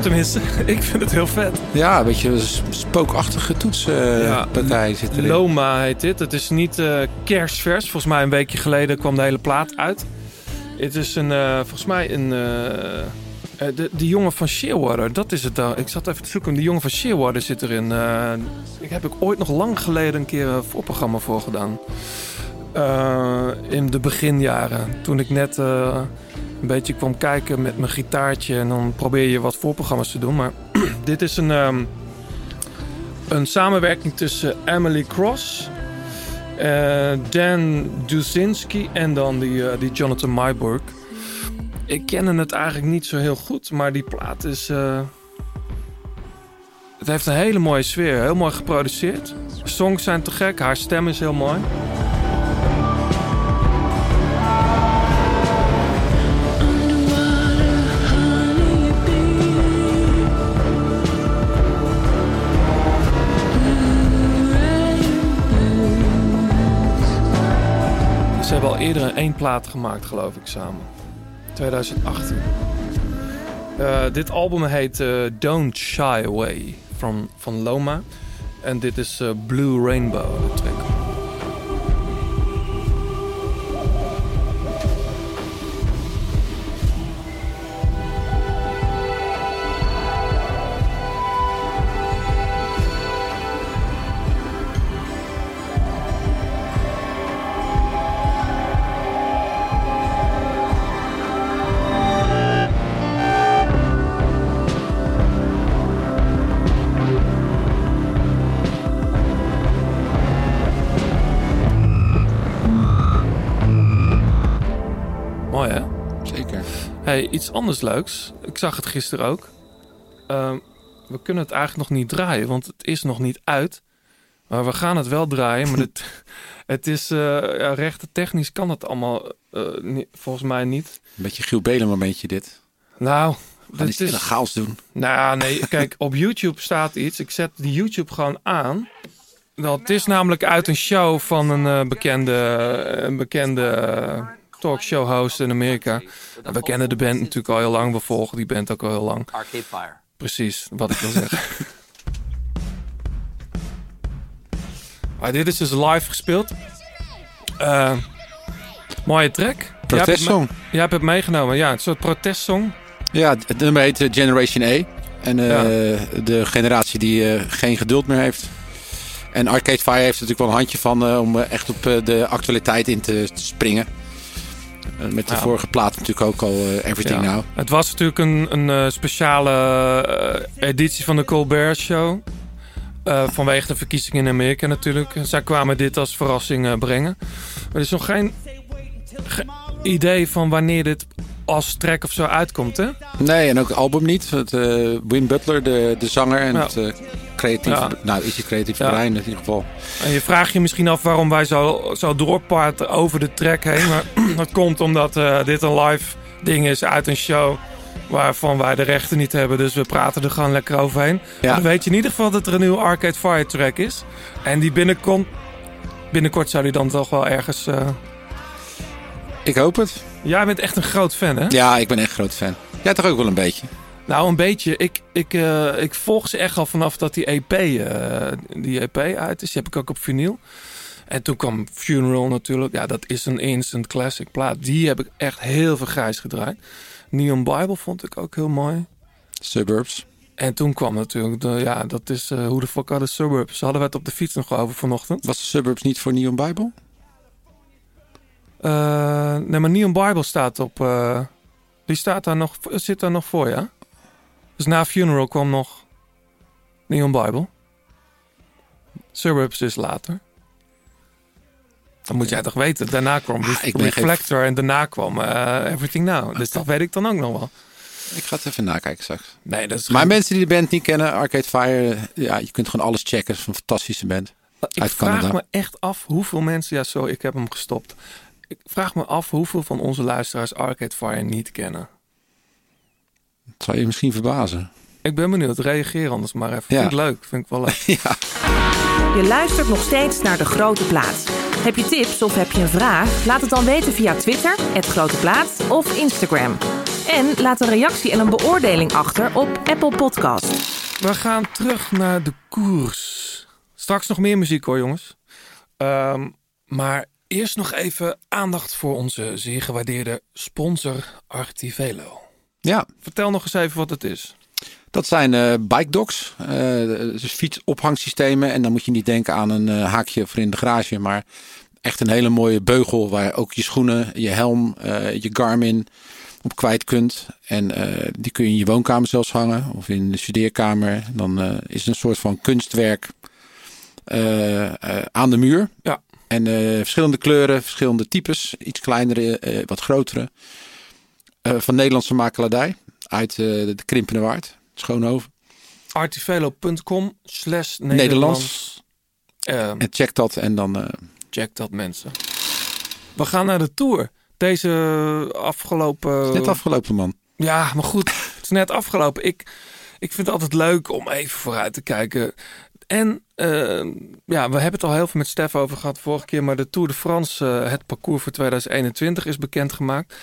Speaker 1: Tenminste, ik vind het heel vet.
Speaker 3: Ja, een beetje een spookachtige toetspartij zit erin.
Speaker 1: Loma heet dit. Het is niet eh kerstvers. Volgens mij een weekje geleden kwam de hele plaat uit. Het is een, eh, volgens mij een... eh, de, de jongen van Shearwater, dat is het dan. Ik zat even te zoeken. De jongen van Shearwater zit erin. Ik heb ik ooit nog lang geleden een keer een voorprogramma voor gedaan. In de beginjaren. Toen ik net een beetje kwam kijken met mijn gitaartje. En dan probeer je wat voorprogramma's te doen. Maar dit is een, ehm, een samenwerking tussen Emily Cross, eh, Dan Duzinski en dan die, eh, die Jonathan Myburg. Ik ken het eigenlijk niet zo heel goed, maar die plaat is. eh, het heeft een hele mooie sfeer, heel mooi geproduceerd. Songs zijn te gek, haar stem is heel mooi. Hebben al eerder één plaat gemaakt, geloof ik, samen. 2018. Eh, dit album heet eh, Don't Shy Away van, van Loma. En dit is eh, Blue Rainbow, de. Hey, iets anders leuks. Ik zag het gisteren ook. Ehm, we kunnen het eigenlijk nog niet draaien, want het is nog niet uit. Maar we gaan het wel draaien. Maar het, het is uh, ja, rechten technisch kan het allemaal eh, volgens mij niet.
Speaker 3: Een beetje Giel Belen momentje dit.
Speaker 1: Nou,
Speaker 3: in een chaos doen.
Speaker 1: Nou, nee, kijk, op YouTube staat iets. Ik zet die YouTube gewoon aan. Het is namelijk uit een show van een eh, bekende, een bekende talkshow host in Amerika. En we kennen de band natuurlijk al heel lang. We volgen die band ook al heel lang.
Speaker 7: Arcade Fire.
Speaker 1: Precies, wat ik wil zeggen. maar dit is dus live gespeeld. Eh, mooie track.
Speaker 3: Protestsong.
Speaker 1: Jij hebt het meegenomen. Ja, een soort protestsong.
Speaker 3: Ja, het nummer heet eh, Generation A. En eh, de generatie die geen geduld meer heeft. En Arcade Fire heeft er natuurlijk wel een handje van om echt op de actualiteit in te, te springen. Eh, met de
Speaker 1: Ja.
Speaker 3: vorige plaat natuurlijk ook al eh, Everything
Speaker 1: Ja.
Speaker 3: Now.
Speaker 1: Het was natuurlijk een, een eh, speciale editie van de Colbert Show. Vanwege de verkiezingen in Amerika natuurlijk. Zij kwamen dit als verrassing brengen. Maar er is nog geen ge- idee van wanneer dit als track of zo uitkomt, hè?
Speaker 3: Nee, en ook het album niet. Het, eh, Win Butler, de, de zanger en
Speaker 1: Ja.
Speaker 3: het creatief,
Speaker 1: Ja.
Speaker 3: nou is hij creatief
Speaker 1: Ja.
Speaker 3: brein in ieder geval.
Speaker 1: En je vraagt je misschien af waarom wij zo, zo doorparten over de track heen. Maar dat komt omdat eh, dit een live ding is uit een show waarvan wij de rechten niet hebben. Dus we praten er gewoon lekker overheen.
Speaker 3: Ja.
Speaker 1: Dan weet je in ieder geval dat er een nieuwe Arcade Fire track is. En die binnenkort, binnenkort zou die dan toch wel ergens... eh,
Speaker 3: Ik hoop het.
Speaker 1: Jij bent echt een groot fan, hè?
Speaker 3: Ja, ik ben echt groot fan. Jij toch ook wel een beetje?
Speaker 1: Nou, een beetje. Ik, ik, eh, ik volg ze echt al vanaf dat die EP, eh, die EP uit is. Die heb ik ook op vinyl. En toen kwam Funeral natuurlijk. Ja, dat is een instant classic plaat. Die heb ik echt heel veel grijs gedraaid. Neon Bible vond ik ook heel mooi.
Speaker 3: Suburbs.
Speaker 1: En toen kwam natuurlijk, de, ja, dat is eh, hoe de fuck are the suburbs. Hadden we het op de fiets nog over vanochtend.
Speaker 3: Was de Suburbs niet voor Neon Bible?
Speaker 1: Nee, maar Neon Bible staat op. die staat daar nog, zit daar nog voor, ja? Dus na Funeral kwam nog Neon Bible. Suburbs is later. Dat moet jij toch weten. Daarna kwam
Speaker 3: Ah, ik ben
Speaker 1: Reflector en daarna kwam eh, Everything Now. Dus dat weet ik dan ook nog wel.
Speaker 3: Ik ga het even nakijken straks.
Speaker 1: Nee, dat is
Speaker 3: Maar mensen die de band niet kennen, Arcade Fire, eh, ja, je kunt gewoon alles checken. Het is een fantastische band.
Speaker 1: Ik
Speaker 3: uit
Speaker 1: vraag
Speaker 3: Canada.
Speaker 1: me echt af hoeveel mensen... Ja, sorry, ik heb hem gestopt. Ik vraag me af hoeveel van onze luisteraars Arcade Fire niet kennen.
Speaker 3: Dat zou je misschien verbazen.
Speaker 1: Ik ben benieuwd. Reageer anders maar even.
Speaker 3: Ja.
Speaker 1: Vind ik leuk. Vind ik wel leuk.
Speaker 3: Ja.
Speaker 6: Je luistert nog steeds naar De Grote Plaat. Heb je tips of heb je een vraag? Laat het dan weten via Twitter, het Grote Plaat of Instagram. En laat een reactie en een beoordeling achter op Apple Podcast.
Speaker 1: We gaan terug naar de koers. Straks nog meer muziek hoor, jongens. Ehm, maar eerst nog even aandacht voor onze zeer gewaardeerde sponsor Artivelo.
Speaker 3: Ja,
Speaker 1: Vertel nog eens even wat het is.
Speaker 3: dat zijn eh bike docks. eh, dus fietsophangsystemen. En dan moet je niet denken aan een eh, haakje voor in de garage. Maar echt een hele mooie beugel waar ook je schoenen, je helm, je Garmin op kwijt kunt. En die kun je in je woonkamer zelfs hangen. Of in de studeerkamer. Dan is het een soort van kunstwerk aan de muur.
Speaker 1: Ja.
Speaker 3: En verschillende kleuren, verschillende types. Iets kleinere, wat grotere. Eh, van Nederlandse makelaardij. Uit eh, de Krimpende Waard. Schoonhoven.
Speaker 1: Artivelo.com slash
Speaker 3: Nederlands.
Speaker 1: Ehm,
Speaker 3: En check dat en dan... eh,
Speaker 1: check dat mensen. We gaan naar de Tour. Deze afgelopen...
Speaker 3: net afgelopen man.
Speaker 1: Ja, maar goed, het is net afgelopen. Ik, ik vind het altijd leuk om even vooruit te kijken. En eh, ja, we hebben het al heel veel met Stef over gehad vorige keer. Maar de Tour de France, het parcours voor 2021 is bekendgemaakt.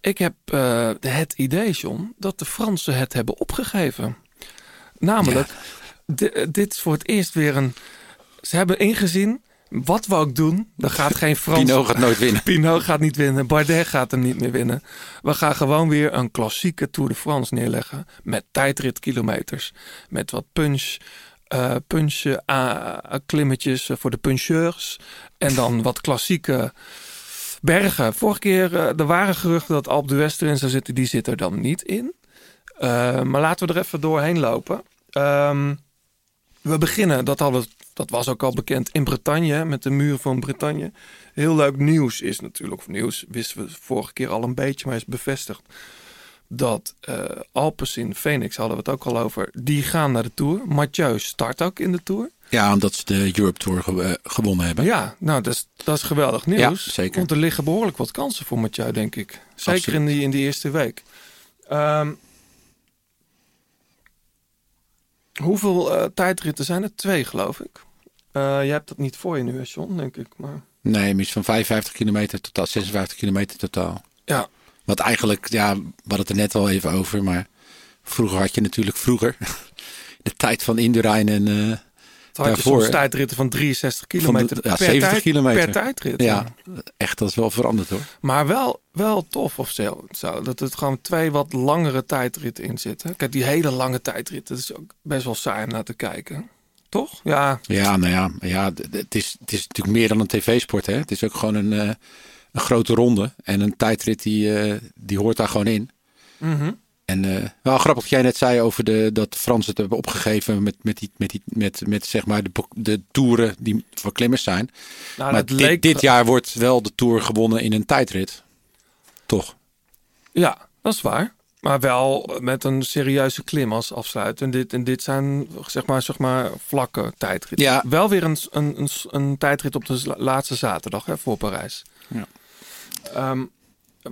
Speaker 1: Ik heb eh, het idee, John, dat de Fransen het hebben opgegeven. Namelijk, di- dit is voor het eerst weer een... Ze hebben ingezien, wat we ook doen, er gaat geen Frans...
Speaker 3: Pino gaat nooit winnen.
Speaker 1: Pinot gaat niet winnen. Bardet gaat hem niet meer winnen. We gaan gewoon weer een klassieke Tour de France neerleggen. Met tijdritkilometers. Met wat punch. eh punch eh, klimmetjes voor de puncheurs. En dan wat klassieke bergen. Vorige keer, eh, er waren geruchten dat Alpe d'Huez erin zou zitten. Die zit er dan niet in. Eh, maar laten we er even doorheen lopen. Ehm, we beginnen, dat, hadden, dat was ook al bekend, in Bretagne. Met de muur van Bretagne. Heel leuk nieuws is natuurlijk, of nieuws wisten we vorige keer al een beetje, maar is bevestigd. Dat eh Alpes in Phoenix, hadden we het ook al over, die gaan naar de Tour. Mathieu start ook in de Tour.
Speaker 3: Ja, omdat ze de Europe Tour eh, gewonnen hebben.
Speaker 1: Ja, nou, dat is, dat is geweldig nieuws.
Speaker 3: Ja, zeker.
Speaker 1: Want er liggen behoorlijk wat kansen voor Mathieu, denk ik. Zeker
Speaker 3: Absoluut.
Speaker 1: in die, in die eerste week. Ehm, hoeveel eh, tijdritten zijn er? Twee, geloof ik. Eh je hebt dat niet voor je nu, John, denk ik. Maar
Speaker 3: Nee, mis van 55 kilometer totaal, 56 kilometer totaal.
Speaker 1: ja,
Speaker 3: Wat eigenlijk, ja, we hadden het er net al even over, maar vroeger had je natuurlijk vroeger de tijd van Indurain en
Speaker 1: had
Speaker 3: Daarvoor-
Speaker 1: soms tijdritten van 63
Speaker 3: Van de-
Speaker 1: kilometer
Speaker 3: ja,
Speaker 1: per,
Speaker 3: 70
Speaker 1: tijd-
Speaker 3: kilometer.
Speaker 1: per tijdrit.
Speaker 3: ja, echt, dat is wel veranderd hoor.
Speaker 1: Maar wel, wel tof of zo, zo. Dat het gewoon twee wat langere tijdritten in zitten. Kijk, die hele lange tijdritten, dat is ook best wel saai om naar te kijken. Toch? Ja,
Speaker 3: Ja, nou ja, ja het, is, het is natuurlijk meer dan een tv-sport. Hè? Het is ook gewoon een, eh, een grote ronde. En een tijdrit die, eh, die hoort daar gewoon in.
Speaker 1: Mhm.
Speaker 3: En eh, wel grappig wat jij net zei over de, dat de Fransen het hebben opgegeven met, met, die, met, die, met, met zeg maar de, de toeren die voor klimmers zijn.
Speaker 1: Nou,
Speaker 3: maar dit,
Speaker 1: leek-
Speaker 3: dit jaar wordt wel de tour gewonnen in een tijdrit. Toch?
Speaker 1: Ja, dat is waar. Maar wel met een serieuze klim als afsluit. En dit, en dit zijn zeg maar, zeg maar vlakke tijdritten.
Speaker 3: Ja.
Speaker 1: Wel weer een, een, een, een tijdrit op de laatste zaterdag hè, voor Parijs.
Speaker 3: Ja.
Speaker 1: Ehm,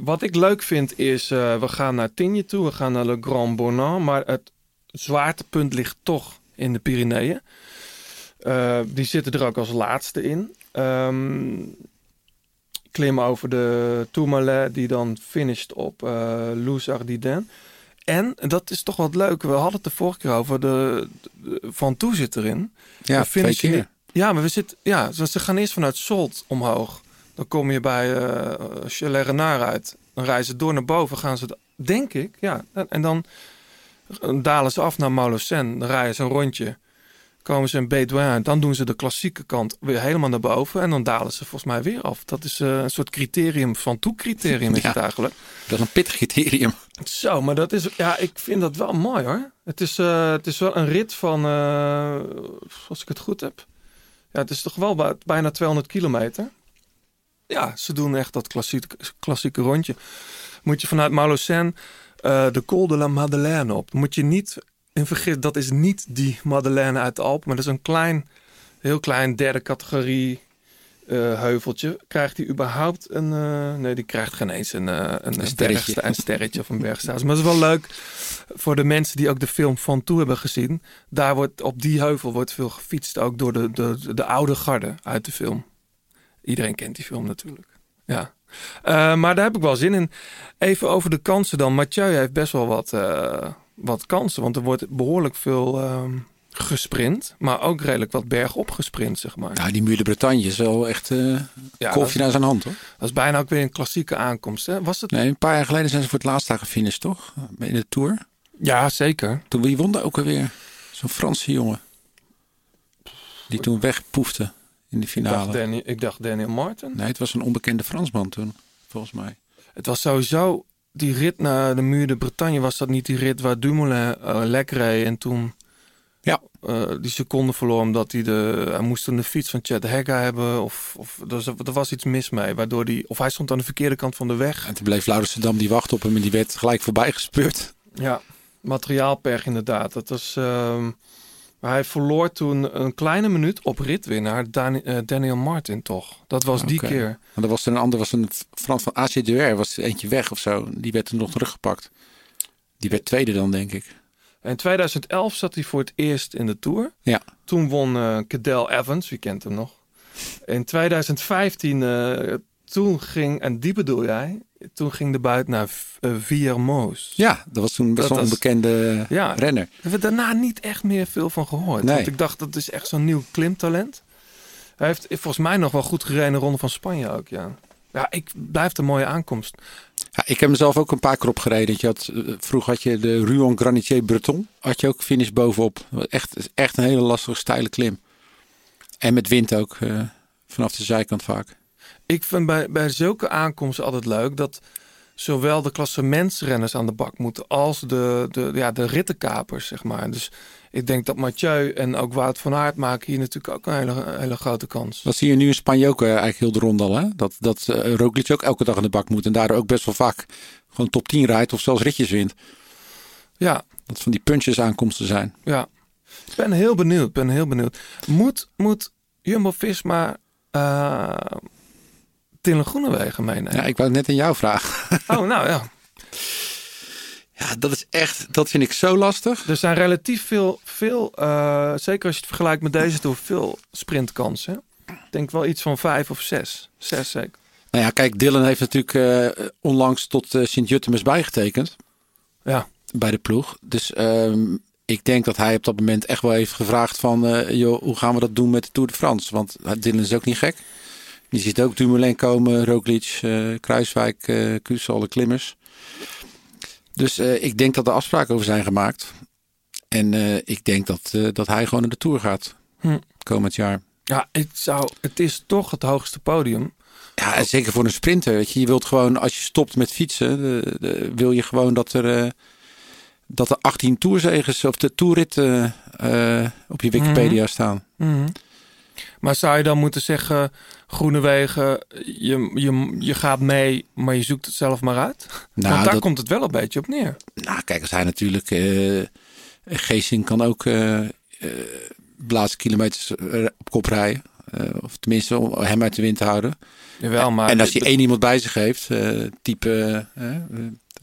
Speaker 1: wat ik leuk vind is, eh, we gaan naar Tignes toe. We gaan naar Le Grand Bornand. Maar het zwaartepunt ligt toch in de Pyreneeën. Eh, die zitten er ook als laatste in. Ehm klimmen over de Tourmalet, die dan finisht op uh, Loes Ardiden. En dat is toch wat leuk. We hadden het de vorige keer over. De, de- Van Toe zit erin.
Speaker 3: Ja,
Speaker 1: We finishen Ja, maar we zitten. Ja, ze ze gaan eerst vanuit Solt omhoog. Dan kom je bij uh, uit. Dan reizen ze door naar boven. Gaan ze, denk ik, ja. En dan dalen ze af naar Malocène. Dan rijden ze een rondje. Komen ze in Bédouin. Dan doen ze de klassieke kant weer helemaal naar boven. En dan dalen ze volgens mij weer af. Dat is eh, een soort criterium van toe-criterium is
Speaker 3: Ja.
Speaker 1: het eigenlijk.
Speaker 3: Dat is een pittig criterium.
Speaker 1: Zo, maar dat is, ja, ik vind dat wel mooi hoor. Het is, eh, het is wel een rit van, eh, als ik het goed heb. Ja, het is toch wel bij- bijna 200 kilometer. Ja, ze doen echt dat klassieke, klassieke rondje. Moet je vanuit Malocène eh, de Col de la Madeleine op. Moet je niet, en vergis, dat is niet die Madeleine uit de Alpen, maar dat is een klein, heel klein derde categorie eh, heuveltje. Krijgt hij überhaupt een, eh, nee, die krijgt geen eens een, een, een,
Speaker 3: sterretje.
Speaker 1: een sterretje of een bergstaat. Maar het is wel leuk voor de mensen die ook de film Van Toe hebben gezien. Daar wordt, op die heuvel wordt veel gefietst, ook door de, de, de oude garde uit de film. Iedereen kent die film natuurlijk. Ja. Eh, maar daar heb ik wel zin in. Even over de kansen dan. Mathieu heeft best wel wat, eh, wat kansen. Want er wordt behoorlijk veel ehm, gesprint. Maar ook redelijk wat bergop gesprint, zeg maar.
Speaker 3: Nou, die Muur de Bretagne is wel echt eh
Speaker 1: Ja, dat,
Speaker 3: naar zijn hand, hoor.
Speaker 1: dat is bijna ook weer een klassieke aankomst. Hè? Was het?
Speaker 3: Nee, een paar jaar geleden zijn ze voor het laatst daar gefinished, toch? In de Tour.
Speaker 1: Ja, zeker.
Speaker 3: Toen wie won daar ook alweer? Zo'n Franse jongen. Die toen wegpoefde in de
Speaker 1: Ik
Speaker 3: finale.
Speaker 1: dacht, Danny, ik dacht Daniel Martin.
Speaker 3: Nee, het was een onbekende Fransman toen, volgens mij.
Speaker 1: Het was sowieso die rit naar de muur de Bretagne. Was dat niet die rit waar Dumoulin eh lek reed en toen
Speaker 3: Ja.
Speaker 1: eh, die seconde verloor omdat hij de hij moest toen de fiets van Chad Hegga hebben of of er was, er was iets mis mee waardoor die of hij stond aan de verkeerde kant van de weg.
Speaker 3: En toen bleef Laurensdam die wacht op hem en die werd gelijk voorbij gespeurd.
Speaker 1: Ja, materiaalperg inderdaad. Dat was. ehm, maar hij verloor toen een kleine minuut op ritwinnaar eh, Daniel Martin toch. Dat was die keer.
Speaker 3: Maar er was er een ander, was een Frans van AC2R, was er eentje weg of zo. Die werd toen nog teruggepakt. Die werd tweede dan, denk ik.
Speaker 1: In 2011 zat hij voor het eerst in de Tour.
Speaker 3: Ja.
Speaker 1: Toen won eh Cadel Evans, wie kent hem nog. In 2015, eh, toen ging, en die bedoel jij, toen ging de buit naar uh, Viermoos.
Speaker 3: Ja, dat was toen best wel een onbekende
Speaker 1: Ja.
Speaker 3: renner.
Speaker 1: Daar hebben we daarna niet echt meer veel van gehoord.
Speaker 3: Nee.
Speaker 1: Want ik dacht, dat is echt zo'n nieuw klimtalent. Hij heeft volgens mij nog wel goed gereden de Ronde van Spanje ook, ja. Ja, ik blijf een mooie aankomst.
Speaker 3: Ja, ik heb mezelf ook een paar keer opgereden. Je had, eh, vroeger had je de Ruan Granitier Breton. Had je ook finish bovenop. Echt, echt een hele lastige, steile klim. En met wind ook. eh, vanaf de zijkant vaak.
Speaker 1: Ik vind bij, bij zulke aankomsten altijd leuk dat zowel de klassementsrenners aan de bak moeten als de, de, ja, de rittenkapers, zeg maar. Dus ik denk dat Mathieu en ook Wout van Aert maken hier natuurlijk ook een hele, hele grote kans.
Speaker 3: Dat zie je nu in Spanje ook eh, eigenlijk heel de ronde al. Hè? Dat, dat eh, Roglic ook elke dag aan de bak moet. En daardoor ook best wel vaak gewoon top 10 rijdt. Of zelfs ritjes wint.
Speaker 1: Ja,
Speaker 3: Dat van die punches aankomsten zijn.
Speaker 1: ja. Ik ben heel benieuwd, ben heel benieuwd. Moet, moet Jumbo-Visma eh Dylan Groenewegen meenemen?
Speaker 3: Ja, ik wou net aan jou vragen.
Speaker 1: Oh, nou ja.
Speaker 3: Ja, dat is echt, dat vind ik zo lastig.
Speaker 1: Er zijn relatief veel, veel eh, zeker als je het vergelijkt met deze tour, veel sprintkansen. Ik denk wel iets van vijf of zes. Zes zeker.
Speaker 3: Nou ja, kijk, Dylan heeft natuurlijk eh, onlangs tot eh, Sint-Jutemus bijgetekend.
Speaker 1: Ja.
Speaker 3: bij de ploeg. Dus ehm, ik denk dat hij op dat moment echt wel heeft gevraagd van... joh, hoe gaan we dat doen met de Tour de France? Want Dylan is ook niet gek. Je ziet ook Dumoulin komen, Roglic, eh Kruiswijk, eh Kuss, alle klimmers. Dus eh, ik denk dat er afspraken over zijn gemaakt. En ik denk dat, dat hij gewoon naar de Tour gaat
Speaker 1: Hm.
Speaker 3: komend jaar.
Speaker 1: Ja, het, zou, het is toch het hoogste podium.
Speaker 3: Ja, en zeker voor een sprinter. Weet je. je wilt gewoon, als je stopt met fietsen, de, de- wil je gewoon dat er, eh, dat er 18 toerzegers of de toerritten op je Wikipedia staan.
Speaker 1: Mhm. Maar zou je dan moeten zeggen, Groenewegen, je, je, je gaat mee, maar je zoekt het zelf maar uit?
Speaker 3: Nou,
Speaker 1: Want daar
Speaker 3: dat-
Speaker 1: komt het wel een beetje op neer.
Speaker 3: Nou, kijk, als hij natuurlijk. eh Geesing kan ook de laatste kilometers op kop rijden. Of tenminste, om hem uit de wind te houden.
Speaker 1: Jawel, maar...
Speaker 3: en als hij één iemand bij zich heeft, type,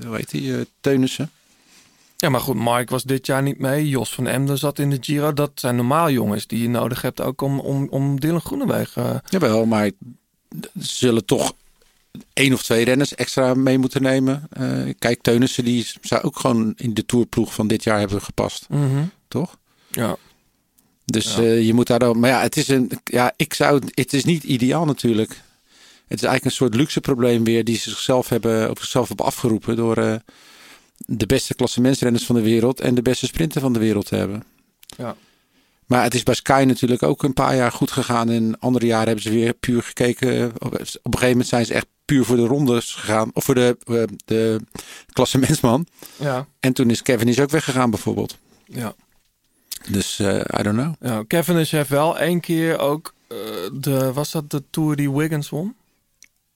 Speaker 3: hoe heet die, Teunissen.
Speaker 1: Ja, maar goed, Mark was dit jaar niet mee. Jos van Emden zat in de Giro. Dat zijn normaal jongens die je nodig hebt ook om, om, om Dylan Groenewegen... eh,
Speaker 3: Jawel, maar ze zullen toch één of twee renners extra mee moeten nemen. Eh, kijk, Teunissen die zou ook gewoon in de tourploeg van dit jaar hebben gepast,
Speaker 1: mhm.
Speaker 3: toch?
Speaker 1: Ja,
Speaker 3: Dus
Speaker 1: Ja.
Speaker 3: eh, je moet daar dan. Maar ja, het is een. Ja, ik zou. Het is niet ideaal natuurlijk. Het is eigenlijk een soort luxe probleem weer die ze zichzelf hebben op zichzelf hebben afgeroepen door de beste klassementsrenners van de wereld en de beste sprinter van de wereld te hebben.
Speaker 1: Ja.
Speaker 3: Maar het is bij Sky natuurlijk ook een paar jaar goed gegaan. En andere jaren hebben ze weer puur gekeken. Op een gegeven moment zijn ze echt puur voor de rondes gegaan. Of voor de, eh, de klassementsman.
Speaker 1: ja,
Speaker 3: En toen is Kevin is ook weggegaan bijvoorbeeld.
Speaker 1: ja.
Speaker 3: Dus eh, I don't know.
Speaker 1: ja. Kevin heeft wel één keer ook... eh, de, was dat de Tour die Wiggins won?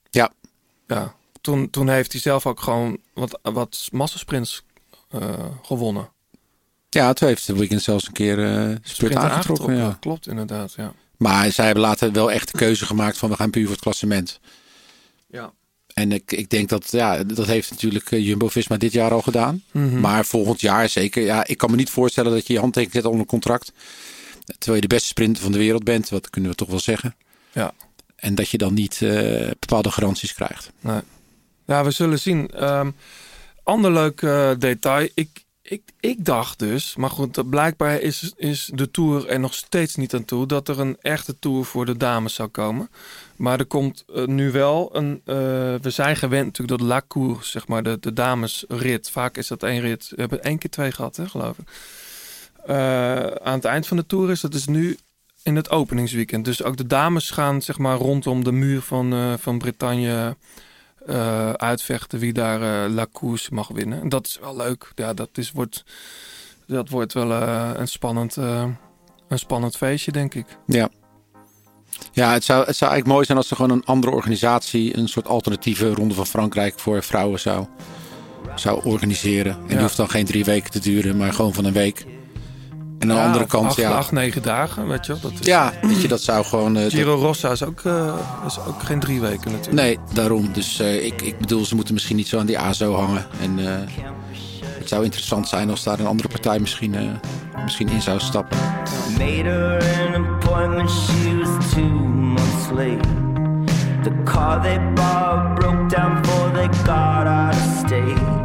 Speaker 3: Ja.
Speaker 1: Ja, toen, toen heeft hij zelf ook gewoon wat, wat massasprints eh, gewonnen.
Speaker 3: Ja, toen heeft de Wiggins zelfs een keer eh sprint aangetrokken. Ja.
Speaker 1: Klopt, inderdaad, ja.
Speaker 3: Maar zij hebben later wel echt de keuze gemaakt van we gaan puur voor het klassement.
Speaker 1: Ja.
Speaker 3: En ik, ik denk dat, ja, dat heeft natuurlijk eh, Jumbo-Visma dit jaar al gedaan.
Speaker 1: Mhm.
Speaker 3: Maar volgend jaar zeker. Ja, ik kan me niet voorstellen dat je je handtekening zet onder een contract. Terwijl je de beste sprinter van de wereld bent. Wat kunnen we toch wel zeggen.
Speaker 1: Ja.
Speaker 3: en dat je dan niet bepaalde garanties krijgt.
Speaker 1: Nee. Ja, we zullen zien. Ehm, ander leuk eh, detail. Ik, ik, ik dacht dus, maar goed, eh, blijkbaar is, is de Tour er nog steeds niet aan toe... dat er een echte Tour voor de dames zou komen. Maar er komt eh, nu wel een... we zijn gewend natuurlijk dat La Cour, zeg maar, de, de damesrit. Vaak is dat één rit. We hebben één keer twee gehad, hè, geloof ik. Aan het eind van de Tour is dat is nu in het openingsweekend. Dus ook de dames gaan zeg maar rondom de muur van, van Bretagne eh, uitvechten wie daar eh, La Course mag winnen. En dat is wel leuk. Ja, dat, is, wordt, dat wordt wel eh, een, spannend, een spannend feestje, denk ik.
Speaker 3: Ja. Ja, het zou, het zou eigenlijk mooi zijn als er gewoon een andere organisatie... een soort alternatieve Ronde van Frankrijk voor vrouwen zou, zou organiseren. En die hoeft dan geen drie weken te duren, maar gewoon van een week. En aan de
Speaker 1: Ja,
Speaker 3: andere kant,
Speaker 1: acht,
Speaker 3: ja...
Speaker 1: acht, negen dagen, weet je wel. Dat is,
Speaker 3: Ja, weet je, dat zou gewoon... eh,
Speaker 1: Giro Rossa is ook, eh, is ook geen drie weken natuurlijk.
Speaker 3: Nee, daarom. Dus eh, ik, ik bedoel, ze moeten misschien niet zo aan die ASO hangen. En eh, het zou interessant zijn als daar een andere partij misschien, eh, misschien in zou stappen.
Speaker 7: Made her an appointment, she was two months late. The car they bought broke down before they got out of state.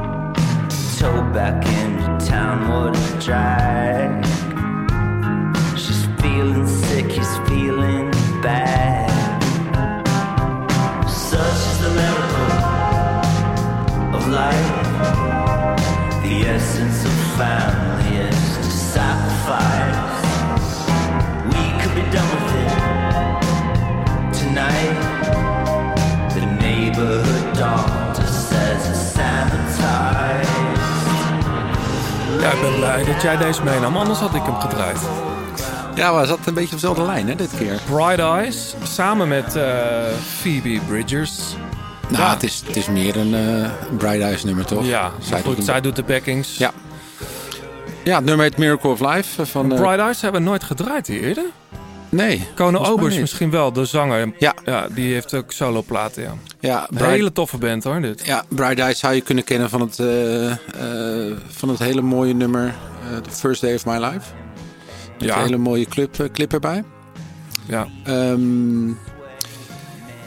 Speaker 7: Towed back into town, what a drag. Feeling bad. Such is the of life. The essence of. We could be with it tonight.
Speaker 1: Ik ben blij dat jij deze meenam, anders had ik hem gedraaid.
Speaker 3: Ja, maar zat een beetje op dezelfde lijn hè, dit keer.
Speaker 1: Bright Eyes, samen met eh, Phoebe Bridgers.
Speaker 3: Nou,
Speaker 1: Ja.
Speaker 3: het, is, het is meer een eh Bright Eyes nummer, toch?
Speaker 1: Ja,
Speaker 3: Zij doet een-
Speaker 1: zij doet de backings.
Speaker 3: Ja. Ja, het nummer heet Miracle of Life. eh, Van,
Speaker 1: Bright Eyes hebben we nooit gedraaid hier eerder.
Speaker 3: nee. Mij
Speaker 1: Obers misschien wel, de zanger.
Speaker 3: Ja.
Speaker 1: ja die heeft ook soloplaten, ja.
Speaker 3: Ja,
Speaker 1: Een hele toffe band hoor, dit.
Speaker 3: ja, Bright Eyes zou je kunnen kennen van het, van het hele mooie nummer The First Day of My Life. Met
Speaker 1: Ja.
Speaker 3: een hele mooie clip, eh, clip erbij.
Speaker 1: Ja.
Speaker 3: Ehm,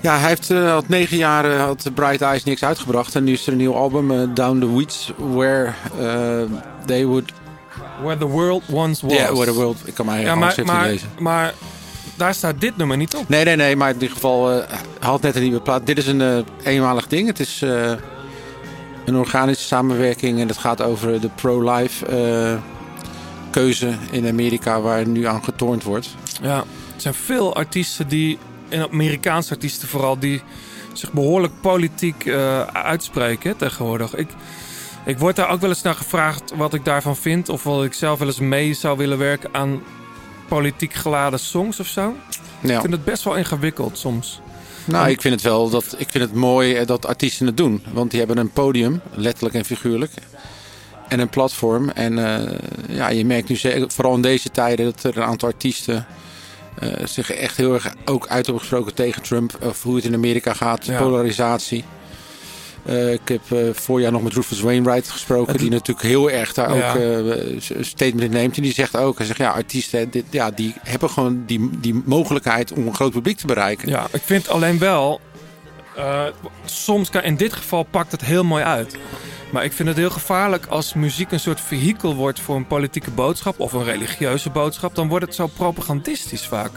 Speaker 3: ja, hij heeft eh, had negen jaar eh, had Bright Eyes niks uitgebracht. En nu is er een nieuw album, Down the Weeds, where eh, they would...
Speaker 1: Where the World Once Was.
Speaker 3: Yeah, where the world... Ik kan mij
Speaker 1: ja,
Speaker 3: ja,
Speaker 1: maar, maar,
Speaker 3: lezen.
Speaker 1: maar daar staat dit nummer niet op.
Speaker 3: Nee, nee, nee, maar in ieder geval, eh, had net een nieuwe plaat. Dit is een eh, eenmalig ding. Het is eh, een organische samenwerking en het gaat over de pro-life eh, keuze in Amerika waar nu aan getornd wordt.
Speaker 1: Ja, er zijn veel artiesten die, en Amerikaanse artiesten vooral, die zich behoorlijk politiek eh, uitspreken hè, tegenwoordig. Ik, ik word daar ook wel eens naar gevraagd wat ik daarvan vind. Of wat ik zelf wel eens mee zou willen werken aan politiek geladen songs of zo.
Speaker 3: Ja.
Speaker 1: Ik vind het best wel ingewikkeld soms.
Speaker 3: Nou, ik vind het wel dat ik vind het mooi eh, dat artiesten het doen, want die hebben een podium, letterlijk en figuurlijk, en een platform. En eh, ja, je merkt nu zeker, vooral in deze tijden dat er een aantal artiesten eh, zich echt heel erg ook uit hebben gesproken tegen Trump of hoe het in Amerika gaat,
Speaker 1: Ja.
Speaker 3: polarisatie. Eh, ik heb voorjaar nog met Rufus Wainwright gesproken,
Speaker 1: Het-
Speaker 3: die natuurlijk heel erg daar
Speaker 1: Ja.
Speaker 3: ook een statement in neemt. En die zegt ook, hij zegt ja, artiesten, dit, ja, die hebben gewoon die, die mogelijkheid om een groot publiek te bereiken.
Speaker 1: Ja, ik vind alleen wel. Eh, soms kan in dit geval pakt het heel mooi uit. Maar ik vind het heel gevaarlijk als muziek een soort vehikel wordt voor een politieke boodschap of een religieuze boodschap. Dan wordt het zo propagandistisch vaak.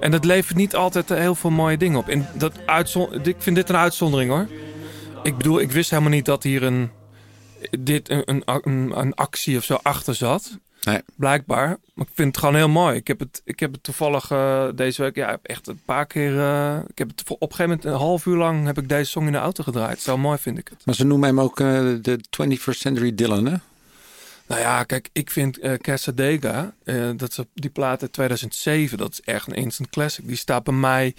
Speaker 1: En dat levert niet altijd heel veel mooie dingen op. En dat ik vind dit een uitzondering hoor. Ik bedoel, ik wist helemaal niet dat hier een, dit, een, een actie of zo achter zat.
Speaker 3: Nee.
Speaker 1: Blijkbaar. Maar ik vind het gewoon heel mooi. Ik heb het, ik heb het toevallig eh, deze week, ja, echt een paar keer. eh, ik heb het voor- op een gegeven moment een half uur lang heb ik deze song in de auto gedraaid. Zo mooi vind ik het.
Speaker 3: Maar ze noemen hem ook eh, de 21st Century Dylan, hè?
Speaker 1: Nou ja, kijk, ik vind eh Casadega, dat is op die plaat uit 2007, dat is echt een instant classic. Die staat bij mij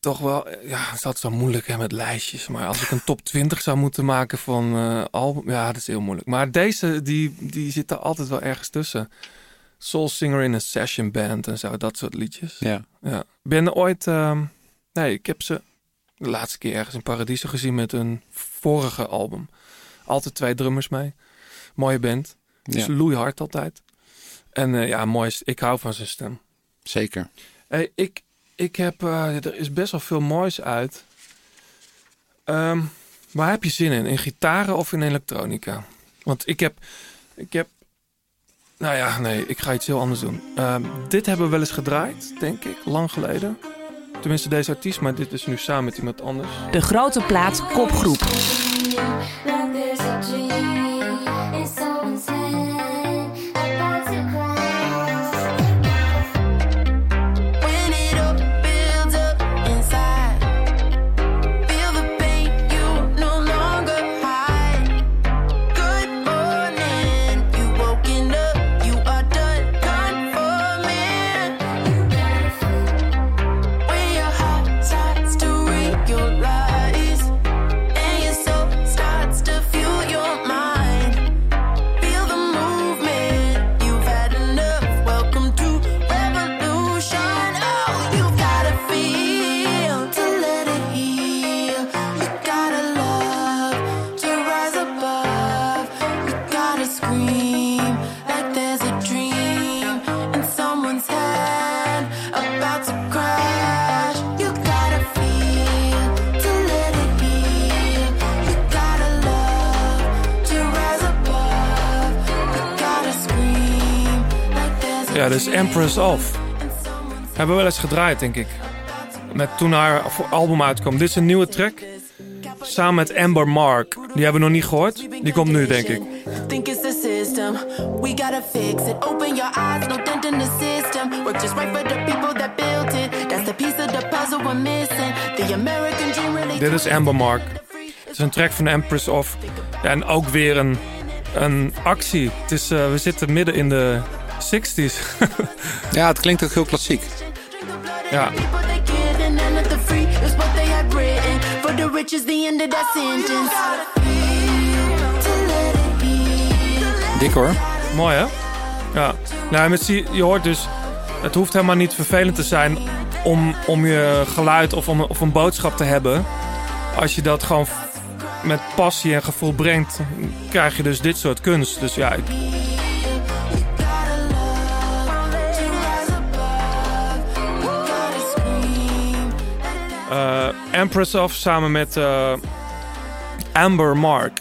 Speaker 1: toch wel, eh, ja, het is altijd zo moeilijk hè, met lijstjes. Maar als ik een top 20 zou moeten maken van eh album, ja, dat is heel moeilijk. Maar deze, die, die zit er altijd wel ergens tussen. Soul Singer in een session band en zo, dat soort liedjes.
Speaker 3: Ja.
Speaker 1: Ja. Ben ooit, ehm, nee, ik heb ze de laatste keer ergens in Paradiso gezien met hun vorige album. Altijd twee drummers mee. Mooie band. Dus
Speaker 3: Ja.
Speaker 1: loeihard altijd. En eh, ja, mooi. is- Ik hou van zijn stem.
Speaker 3: Zeker.
Speaker 1: Hey, ik, ik heb, eh, er is best wel veel moois uit. Ehm, waar heb je zin in? In gitaren of in elektronica? Want ik heb, ik heb, nou ja, nee, ik ga iets heel anders doen. Ehm, dit hebben we wel eens gedraaid, denk ik, lang geleden. Tenminste deze artiest, maar dit is nu samen met iemand anders.
Speaker 8: De grote plaat kopgroep.
Speaker 1: Dus Empress of. Hebben we wel eens gedraaid, denk ik. Met toen haar album uitkwam. Dit is een nieuwe track. Samen met Amber Mark. Die hebben we nog niet gehoord. Die komt nu, denk ik.
Speaker 9: Think it's the system. We gotta fix it. Open your eyes, no dent in the system. Work just right for the people that built it. That's the piece of the puzzle we're missing. The American dream really.
Speaker 1: Dit is Amber Mark. Het is een track van Empress of. Ja, en ook weer een, een actie. Het is, eh, we zitten midden in de 60s.
Speaker 3: Ja, het klinkt ook heel klassiek.
Speaker 1: ja.
Speaker 3: Dik hoor.
Speaker 1: Mooi hè? Ja. Nou, met, je hoort dus, het hoeft helemaal niet vervelend te zijn om, om je geluid of, om, of een boodschap te hebben. Als je dat gewoon met passie en gevoel brengt, krijg je dus dit soort kunst. Dus ja, ik- Empress of samen met eh, Amber Mark.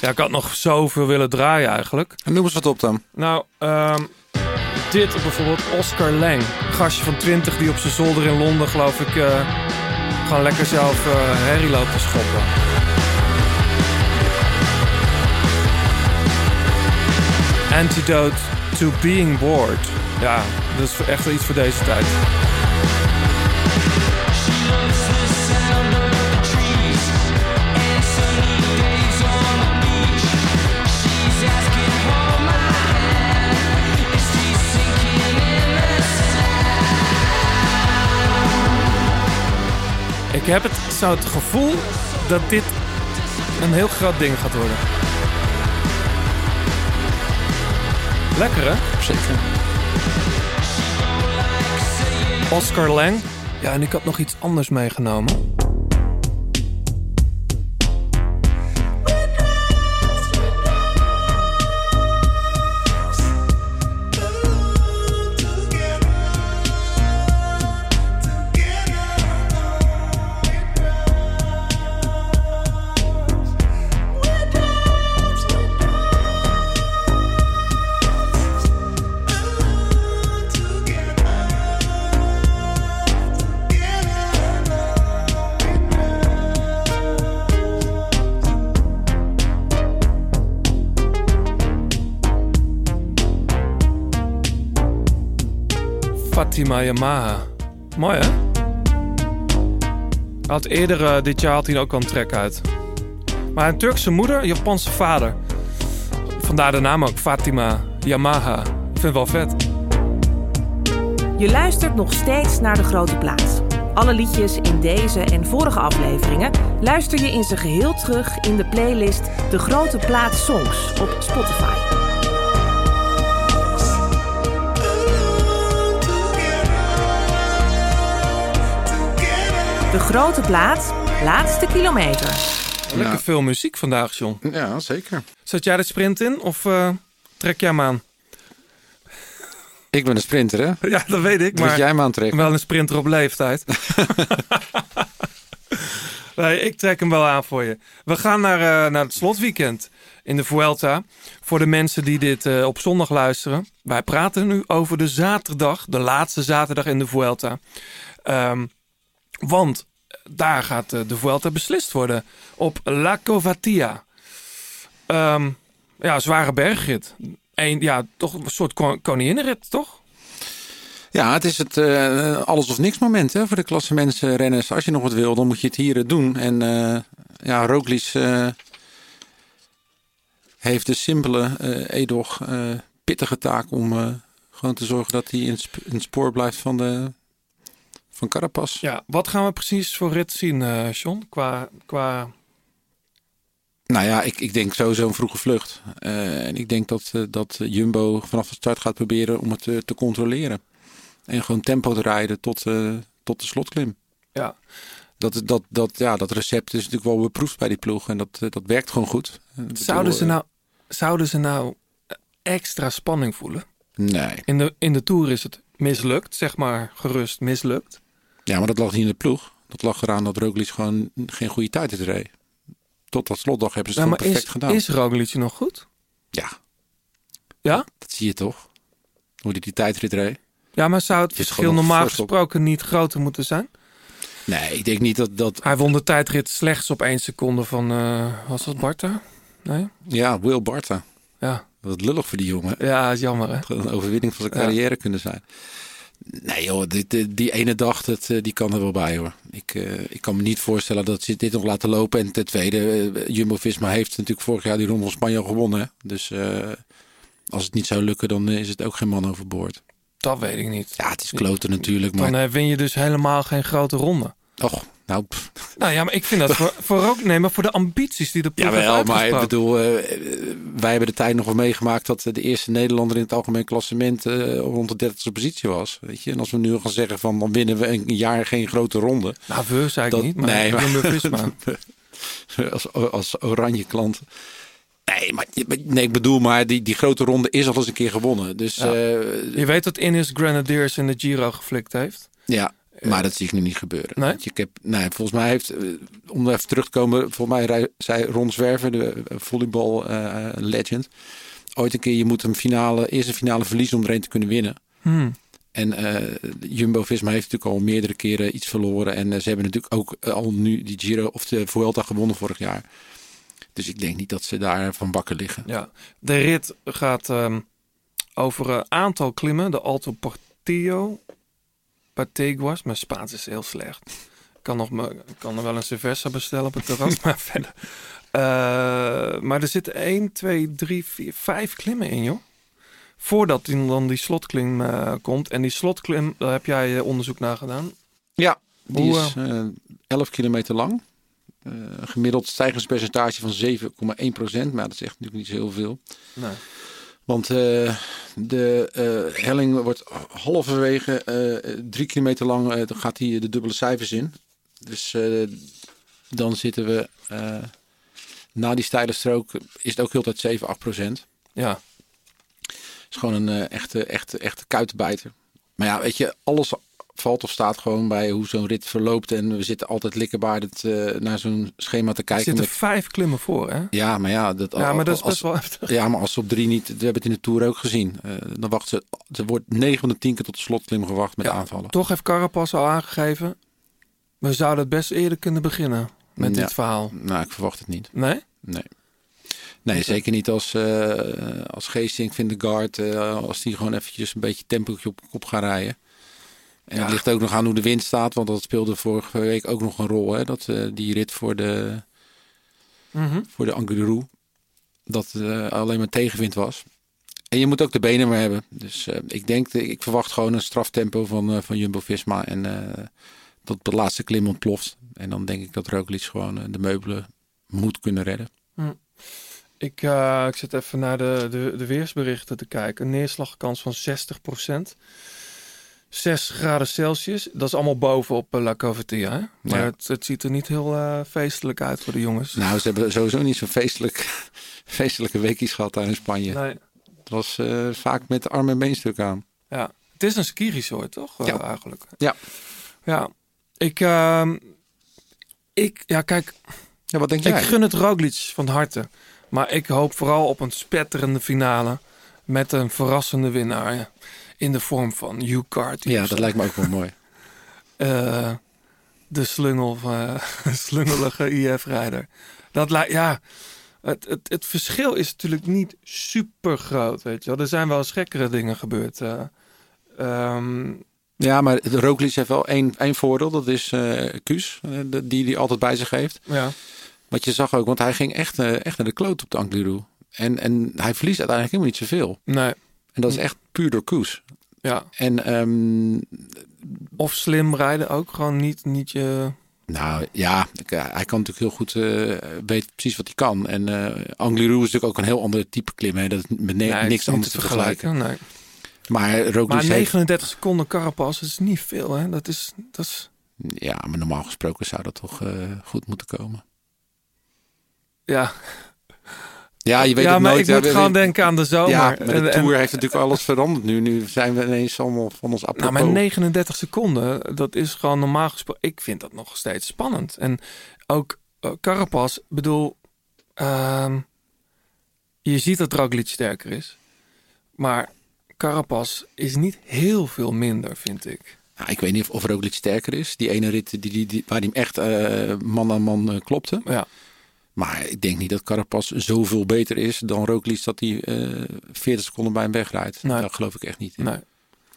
Speaker 1: Ja, ik had nog zoveel willen draaien eigenlijk.
Speaker 3: En noem eens wat op dan.
Speaker 1: Nou, ehm, dit bijvoorbeeld Oscar Lang. Een gastje van 20 die op zijn zolder in Londen, geloof ik, eh, gewoon lekker zelf eh herrie loopt te schoppen. Antidote to being bored. Ja, dat is echt wel iets voor deze tijd. Ik heb het, zo het gevoel dat dit een heel groot ding gaat worden. Lekker hè?
Speaker 3: Zeker.
Speaker 1: Oscar Lang. Ja, en ik had nog iets anders meegenomen. Fatima Yamaha. Mooi hè? Hij Had eerder eh, dit jaar had hij ook al een track uit. Maar een Turkse moeder, Japanse vader. Vandaar de naam ook, Fatima Yamaha. Ik vind het wel vet.
Speaker 8: Je luistert nog steeds naar De Grote Plaats. Alle liedjes in deze en vorige afleveringen luister je in zijn geheel terug in de playlist De Grote Plaats Songs op Spotify. De Grote Plaats, laatste kilometer.
Speaker 1: Lekker
Speaker 3: Ja.
Speaker 1: veel muziek vandaag, John.
Speaker 3: Ja, zeker.
Speaker 1: Zet jij de sprint in of eh, trek jij hem aan?
Speaker 3: Ik ben een sprinter, hè?
Speaker 1: Ja, dat weet ik,
Speaker 3: Moet
Speaker 1: maar
Speaker 3: jij me aantrekken?
Speaker 1: wel een sprinter op leeftijd. nee, ik trek hem wel aan voor je. We gaan naar, eh, naar het slotweekend in de Vuelta. Voor de mensen die dit eh, op zondag luisteren. Wij praten nu over de zaterdag, de laatste zaterdag in de Vuelta. Ehm, want daar gaat eh, de Vuelta beslist worden op La Covatia. Ehm, ja, zware bergrit. Een, ja, toch een soort kon- koninginnenrit, toch?
Speaker 3: Ja, het is het eh, alles of niks moment hè, voor de klassementsrenners. Als je nog wat wil, dan moet je het hier eh, doen. En eh ja, Roglic eh, heeft de simpele, eh edoch eh, pittige taak om eh, gewoon te zorgen dat hij in het spoor blijft van, de, van.
Speaker 1: Ja, wat gaan we precies voor rit zien, eh John? Qua, qua...
Speaker 3: Nou ja, ik, ik denk sowieso een vroege vlucht. Eh, en ik denk dat, eh, dat Jumbo vanaf de start gaat proberen om het te controleren. En gewoon tempo te rijden tot, tot de slotklim.
Speaker 1: Ja,
Speaker 3: Dat, dat, dat, ja, dat recept is natuurlijk wel beproefd bij die ploeg. En dat, dat werkt gewoon goed.
Speaker 1: Zouden
Speaker 3: bedoel,
Speaker 1: ze, nou, zouden ze nou extra spanning voelen?
Speaker 3: Nee.
Speaker 1: In de, in de Tour is het mislukt, zeg maar gerust mislukt.
Speaker 3: Ja, maar dat lag niet in de ploeg. Dat lag eraan dat Roglic gewoon geen goede tijd had reed. Tot dat slotdag hebben ze het
Speaker 1: Nou,
Speaker 3: gewoon perfect
Speaker 1: is,
Speaker 3: gedaan.
Speaker 1: is Roglic nog goed?
Speaker 3: Ja,
Speaker 1: Ja?
Speaker 3: dat zie je toch? Hoe die die tijdrit reed.
Speaker 1: Ja, maar zou het
Speaker 3: Het
Speaker 1: verschil normaal gesproken niet groter moeten zijn?
Speaker 3: Nee, ik denk niet dat... dat
Speaker 1: Hij won de tijdrit slechts op één seconde van, eh, was dat Barta? Nee?
Speaker 3: ja, Will Barta.
Speaker 1: Ja,
Speaker 3: Wat lullig voor die jongen.
Speaker 1: ja is jammer hè.
Speaker 3: Een overwinning van zijn
Speaker 1: Ja.
Speaker 3: carrière kunnen zijn. Nee joh, die, die, ene dag, dat, eh, die kan er wel bij hoor. Ik, eh, ik kan me niet voorstellen dat ze dit nog laten lopen. En ten tweede, eh, Jumbo-Visma heeft natuurlijk vorig jaar die Ronde van Spanje gewonnen. hè. Dus als het niet zou lukken, dan is het ook geen man overboord.
Speaker 1: Dat weet ik niet.
Speaker 3: Ja, het is kloten natuurlijk, maar...
Speaker 1: Dan win je dus helemaal geen grote ronde.
Speaker 3: Och, nou, pff,
Speaker 1: Nou ja, maar ik vind dat voor, voor ook, nee, maar voor de ambities die de ploeg heeft
Speaker 3: Jawel, maar ik bedoel, eh, wij hebben de tijd nog wel meegemaakt dat eh, de eerste Nederlander in het algemeen klassement eh, rond de 30e positie was. Weet je? En als we nu gaan zeggen van dan winnen we een jaar geen grote ronde.
Speaker 1: Nou, we zei ik
Speaker 3: Dat-
Speaker 1: niet, maar,
Speaker 3: nee, maar- als, als oranje klant. Nee, maar nee, ik bedoel, maar die, die grote ronde is al eens een keer gewonnen. Dus
Speaker 1: Ja.
Speaker 3: ja,
Speaker 1: Je weet dat Ineos Grenadiers in de Giro geflikt heeft.
Speaker 3: ja maar dat zie ik nu niet gebeuren.
Speaker 1: Nee?
Speaker 3: Ik heb, volgens mij heeft, eh, om even terug te komen, volgens mij zei Ron Zwerver, de eh, volleybal eh, legend, ooit een keer, je moet een finale, eerst een finale verliezen om er een te kunnen winnen.
Speaker 1: Hmm.
Speaker 3: En Jumbo-Visma heeft natuurlijk al meerdere keren iets verloren. En ze hebben natuurlijk ook al nu die Giro of de Vuelta gewonnen vorig jaar. Dus ik denk niet dat ze daar van bakken liggen.
Speaker 1: Ja, de rit gaat ehm, over een aantal klimmen. De Alto Portillo, Pateguas. Mijn Spaans is heel slecht. Ik kan, nog me, kan er wel een cerveza bestellen op het terras, maar verder. Eh, maar er zitten 1, 2, 3, 4, 5 klimmen in, joh. Voordat die, dan die slotklim eh, komt. En die slotklim, daar heb jij eh, onderzoek naar gedaan.
Speaker 3: Ja, die
Speaker 1: Hoe,
Speaker 3: is eh 11 kilometer lang. Een gemiddeld stijgingspercentage van 7,1 procent. Maar dat is echt natuurlijk niet zo heel veel.
Speaker 1: Nee.
Speaker 3: Want eh, de eh, helling wordt halverwege eh drie kilometer lang. dan gaat hij de dubbele cijfers in. Dus dan zitten we na die steile strook is het ook heel tijd 7, 8 procent.
Speaker 1: Ja,
Speaker 3: is gewoon een echte, echte, echte kuitenbijter. Maar ja, weet je, alles valt of staat gewoon bij hoe zo'n rit verloopt. En we zitten altijd likkerbaardend eh naar zo'n schema te
Speaker 1: er
Speaker 3: kijken.
Speaker 1: zitten
Speaker 3: met-
Speaker 1: vijf klimmen voor, hè?
Speaker 3: Ja, maar ja, dat,
Speaker 1: Ja, maar dat is
Speaker 3: als-
Speaker 1: best wel heftig.
Speaker 3: Ja, maar als ze op drie niet, we hebben het in de Tour ook gezien. eh, dan wacht ze, ze wordt 9 van de 10 keer tot de slotklim gewacht met
Speaker 1: Ja,
Speaker 3: aanvallen.
Speaker 1: Toch heeft Carapaz al aangegeven. We zouden het best eerder kunnen beginnen met
Speaker 3: Ja.
Speaker 1: dit verhaal.
Speaker 3: Nou, ik verwacht het niet.
Speaker 1: Nee?
Speaker 3: Nee. Nee, zeker niet als, eh als Geesink, Vindegaard, eh als die gewoon eventjes een beetje tempootje op kop gaan rijden. En
Speaker 1: Ja.
Speaker 3: het ligt ook nog aan hoe de wind staat, want dat speelde vorige week ook nog een rol. Hè? Dat eh, die rit voor de,
Speaker 1: Mhm.
Speaker 3: voor de Angliru, dat eh, alleen maar tegenwind was. En je moet ook de benen maar hebben. Dus eh, ik denk, ik verwacht gewoon een straftempo van, van Jumbo-Visma. En dat de laatste klim ontploft. En dan denk ik dat Roglic gewoon de meubelen moet kunnen redden.
Speaker 1: Ik, eh, ik zit even naar de, de, de weersberichten te kijken. Een neerslagkans van 60%. 6 graden Celsius. Dat is allemaal boven op eh, La Covatia. Hè? Maar
Speaker 3: Ja.
Speaker 1: het, het ziet er niet heel eh, feestelijk uit voor de jongens.
Speaker 3: Nou, ze hebben sowieso niet zo'n feestelijk, feestelijke weekjes gehad daar in Spanje.
Speaker 1: Nee.
Speaker 3: Het was eh, vaak met de arm en beenstuk aan.
Speaker 1: Ja. Het is een ski-resort, toch?
Speaker 3: Ja.
Speaker 1: eigenlijk.
Speaker 3: Ja.
Speaker 1: Ja. Ik, ehm, ik, ja, kijk,
Speaker 3: Ja, wat denk
Speaker 1: ik
Speaker 3: jij?
Speaker 1: gun het Roglic van harte. Maar ik hoop vooral op een spetterende finale met een verrassende winnaar. ja. In de vorm van Hugh Carty.
Speaker 3: Ja, dat lijkt me ook wel mooi.
Speaker 1: Eh, de slungel, uh, slungelige IF-rijder. Dat lijkt, ja. Het, het, het verschil is natuurlijk niet super groot, weet je wel. Er zijn wel eens gekkere dingen gebeurd. eh. Ehm,
Speaker 3: Ja, maar de Roglic heeft wel één, één voordeel. Dat is eh Kuus, eh, die hij altijd bij zich heeft.
Speaker 1: ja.
Speaker 3: Wat je zag ook, want hij ging echt, eh, echt naar de kloot op de Angliru. En, en hij verliest uiteindelijk helemaal niet zoveel.
Speaker 1: Nee,
Speaker 3: En dat is echt puur door Koes.
Speaker 1: Ja.
Speaker 3: En ehm,
Speaker 1: Of slim rijden ook. Gewoon niet, niet je...
Speaker 3: nou ja, eh, hij kan natuurlijk heel goed uh, weten precies wat hij kan. En eh Angliru is natuurlijk ook een heel ander type klim. Hè. Dat is met ne-
Speaker 1: Nee, het is
Speaker 3: niks anders te vergelijken.
Speaker 1: Nee.
Speaker 3: Maar Roglic
Speaker 1: Maar
Speaker 3: heeft...
Speaker 1: 39 seconden Carapaz dat is niet veel, hè? Dat is, dat is...
Speaker 3: Ja, maar normaal gesproken zou dat toch eh, goed moeten komen.
Speaker 1: Ja,
Speaker 3: Ja, je weet
Speaker 1: ja
Speaker 3: het
Speaker 1: maar
Speaker 3: nooit.
Speaker 1: ik
Speaker 3: Ja,
Speaker 1: moet
Speaker 3: we-
Speaker 1: gewoon denken aan de zomer.
Speaker 3: Ja, de
Speaker 1: En- en-
Speaker 3: Tour heeft natuurlijk alles veranderd nu. Nu zijn we ineens allemaal van ons
Speaker 1: Nou,
Speaker 3: apropos.
Speaker 1: maar 39 seconden, dat is gewoon normaal gesproken. Ik vind dat nog steeds spannend. En ook uh, Carapaz, bedoel, ehm, je ziet dat Roglic sterker is, maar Carapaz is niet heel veel minder, vind ik.
Speaker 3: Nou, ik weet niet of, of Roglic sterker is. Die ene rit die, die, die, waar hij hem echt eh, man aan man eh, klopte.
Speaker 1: Ja,
Speaker 3: Maar ik denk niet dat Carapaz zoveel beter is dan Roglic dat hij eh 40 seconden bij hem wegrijdt.
Speaker 1: Nee.
Speaker 3: Daar geloof ik echt niet in.
Speaker 1: nee.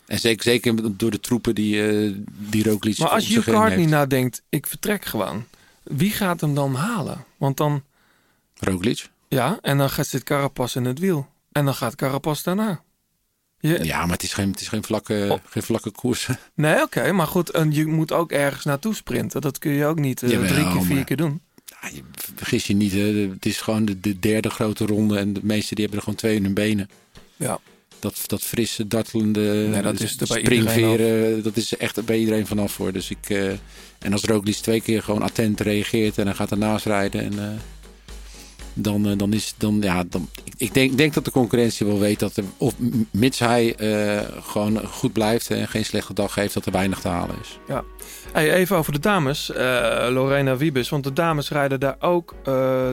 Speaker 3: En zeker, zeker door de troepen die, eh die Roglic
Speaker 1: Maar als
Speaker 3: heen
Speaker 1: Cartney
Speaker 3: heeft.
Speaker 1: nadenkt, ik vertrek gewoon. Wie gaat hem dan halen? Want dan,
Speaker 3: Roglic?
Speaker 1: ja, en dan gaat zit Carapaz in het wiel. En dan gaat Carapaz daarna. Je,
Speaker 3: Ja, maar het is geen, het is geen, vlakke,
Speaker 1: Oh.
Speaker 3: geen vlakke koers.
Speaker 1: Nee, oké, maar goed, en je moet ook ergens naartoe sprinten. Dat kun je ook niet eh,
Speaker 3: Jawel,
Speaker 1: drie keer, vier
Speaker 3: maar-
Speaker 1: keer doen.
Speaker 3: Ja, je vergis je niet, hè. het is gewoon de, de derde grote ronde. En de meesten die hebben er gewoon twee in hun benen.
Speaker 1: Ja.
Speaker 3: Dat, dat frisse, dartelende
Speaker 1: Nee, dat is er
Speaker 3: springveren, dat is echt bij iedereen vanaf voor. Dus ik, eh, en als Roglic twee keer gewoon attent reageert en hij gaat ernaast rijden. En, eh, dan, eh, dan is dan, ja, dan, ik, ik denk, denk dat de concurrentie wel weet dat er, of mits hij eh, gewoon goed blijft en geen slechte dag heeft, dat er weinig te halen is.
Speaker 1: Hey, even over de dames, eh, Lorena Wiebes. Want de dames rijden daar ook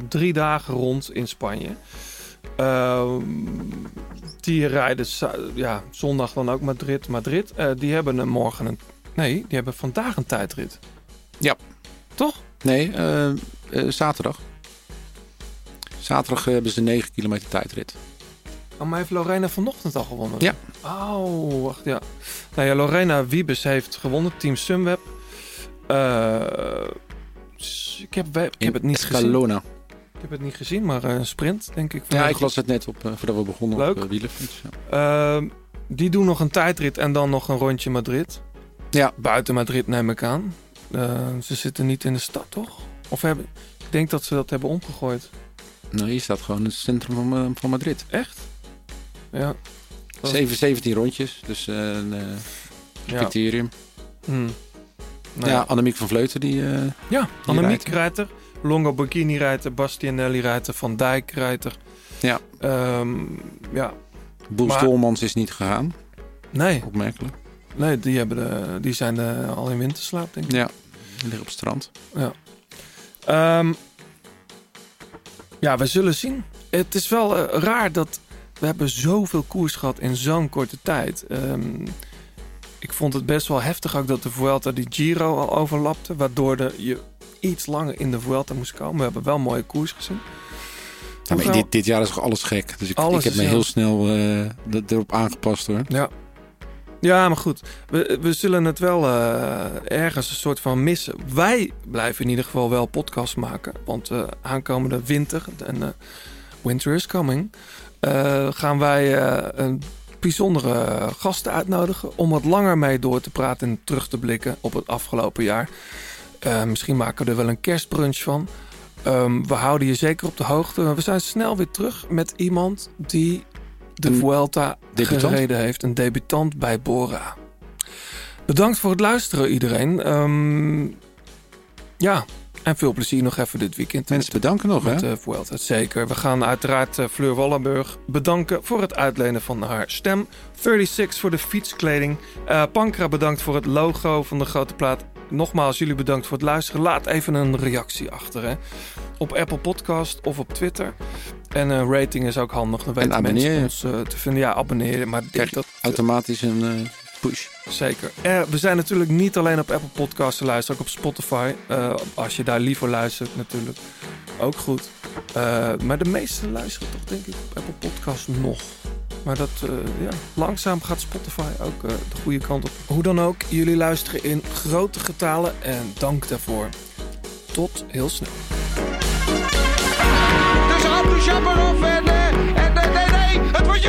Speaker 1: drie dagen rond in Spanje. Eh, die rijden ja, zondag dan ook Madrid. Madrid. Die hebben een morgen een. Nee, die hebben vandaag een tijdrit.
Speaker 3: Ja.
Speaker 1: Toch?
Speaker 3: Nee, zaterdag. Zaterdag eh, hebben ze 9 kilometer tijdrit.
Speaker 1: Oh, maar heeft Lorena vanochtend al gewonnen?
Speaker 3: Ja.
Speaker 1: Oh, wacht, ja. Nou ja, Lorena Wiebes heeft gewonnen. Team Sunweb. Eh, ik heb, ik heb het niet gezien.
Speaker 3: Escalona.
Speaker 1: Ik heb het niet gezien, maar eh, een sprint, denk ik.
Speaker 3: Ja, ik las het net op, voordat we begonnen
Speaker 1: Leuk.
Speaker 3: op uh. Ja.
Speaker 1: Ehm, die doen nog een tijdrit en dan nog een rondje Madrid.
Speaker 3: Ja.
Speaker 1: Buiten Madrid neem ik aan. Ze zitten niet in de stad, toch? Of hebben... Ik denk dat ze dat hebben omgegooid.
Speaker 3: Nou, hier staat gewoon het centrum van, eh, van Madrid.
Speaker 1: Echt? Ja. Dat-
Speaker 3: 7, 17 rondjes, dus eh, een eh,
Speaker 1: Ja.
Speaker 3: criterium.
Speaker 1: Hmm. Nou
Speaker 3: ja, Annemiek van Vleuten, die... eh,
Speaker 1: Ja, Annemiek
Speaker 3: rijdt er.
Speaker 1: rijdt er. Longo Borghini rijdt er. Bastianelli rijdt er. Van Dijk rijdt er.
Speaker 3: Ja.
Speaker 1: Ehm, ja.
Speaker 3: Boel Stolmans is niet gegaan,
Speaker 1: Nee,
Speaker 3: opmerkelijk.
Speaker 1: nee die, hebben de, die zijn eh, al in winterslaap, denk ik.
Speaker 3: Ja, die liggen op het strand.
Speaker 1: Ehm, ja, we zullen zien. Het is wel eh, raar dat we hebben zoveel koers gehad in zo'n korte tijd. Ehm, ik vond het best wel heftig ook dat de Vuelta die Giro al overlapte. Waardoor de, je iets langer in de Vuelta moest komen. We hebben wel mooie koers gezien.
Speaker 3: Ja, maar dit, dit jaar is toch alles gek. Dus ik, ik heb me
Speaker 1: heel-
Speaker 3: snel dat- erop aangepast hoor.
Speaker 1: Ja. Ja, maar goed. We, we zullen het wel eh, ergens een soort van missen. Wij blijven in ieder geval wel podcasts maken. Want eh, aankomende winter, en eh, winter is coming, gaan wij een bijzondere gasten uitnodigen om wat langer mee door te praten en terug te blikken op het afgelopen jaar. Misschien maken we er wel een kerstbrunch van. Ehm, we houden je zeker op de hoogte. We zijn snel weer terug met iemand die de Vuelta
Speaker 3: debutant?
Speaker 1: gereden heeft. Een debutant bij Bora. Bedankt voor het luisteren iedereen. Ehm, ja, en veel plezier nog even dit weekend.
Speaker 3: Mensen bedanken nog,
Speaker 1: met
Speaker 3: hè?
Speaker 1: Vuelta. Zeker. We gaan uiteraard eh, Fleur Wallenburg bedanken voor het uitlenen van haar stem. 36 voor de fietskleding. Eh Pankra bedankt voor het logo van de grote plaat. Nogmaals, jullie bedankt voor het luisteren. Laat even een reactie achter. Hè? Op Apple Podcast of op Twitter. En een rating is ook handig. Dan weten mensen ons eh, te vinden. Ja, abonneren. Maar
Speaker 3: Krijg
Speaker 1: dat
Speaker 3: automatisch een eh, push.
Speaker 1: Zeker. Eh, we zijn natuurlijk niet alleen op Apple Podcasts te luisteren, ook op Spotify. Als je daar liever luistert natuurlijk. Ook goed. Maar de meesten luisteren toch denk ik op Apple Podcasts nog. Maar dat eh, ja, langzaam gaat Spotify ook eh, de goede kant op. Hoe dan ook, jullie luisteren in grote getalen en dank daarvoor. Tot heel snel.
Speaker 10: Het wordt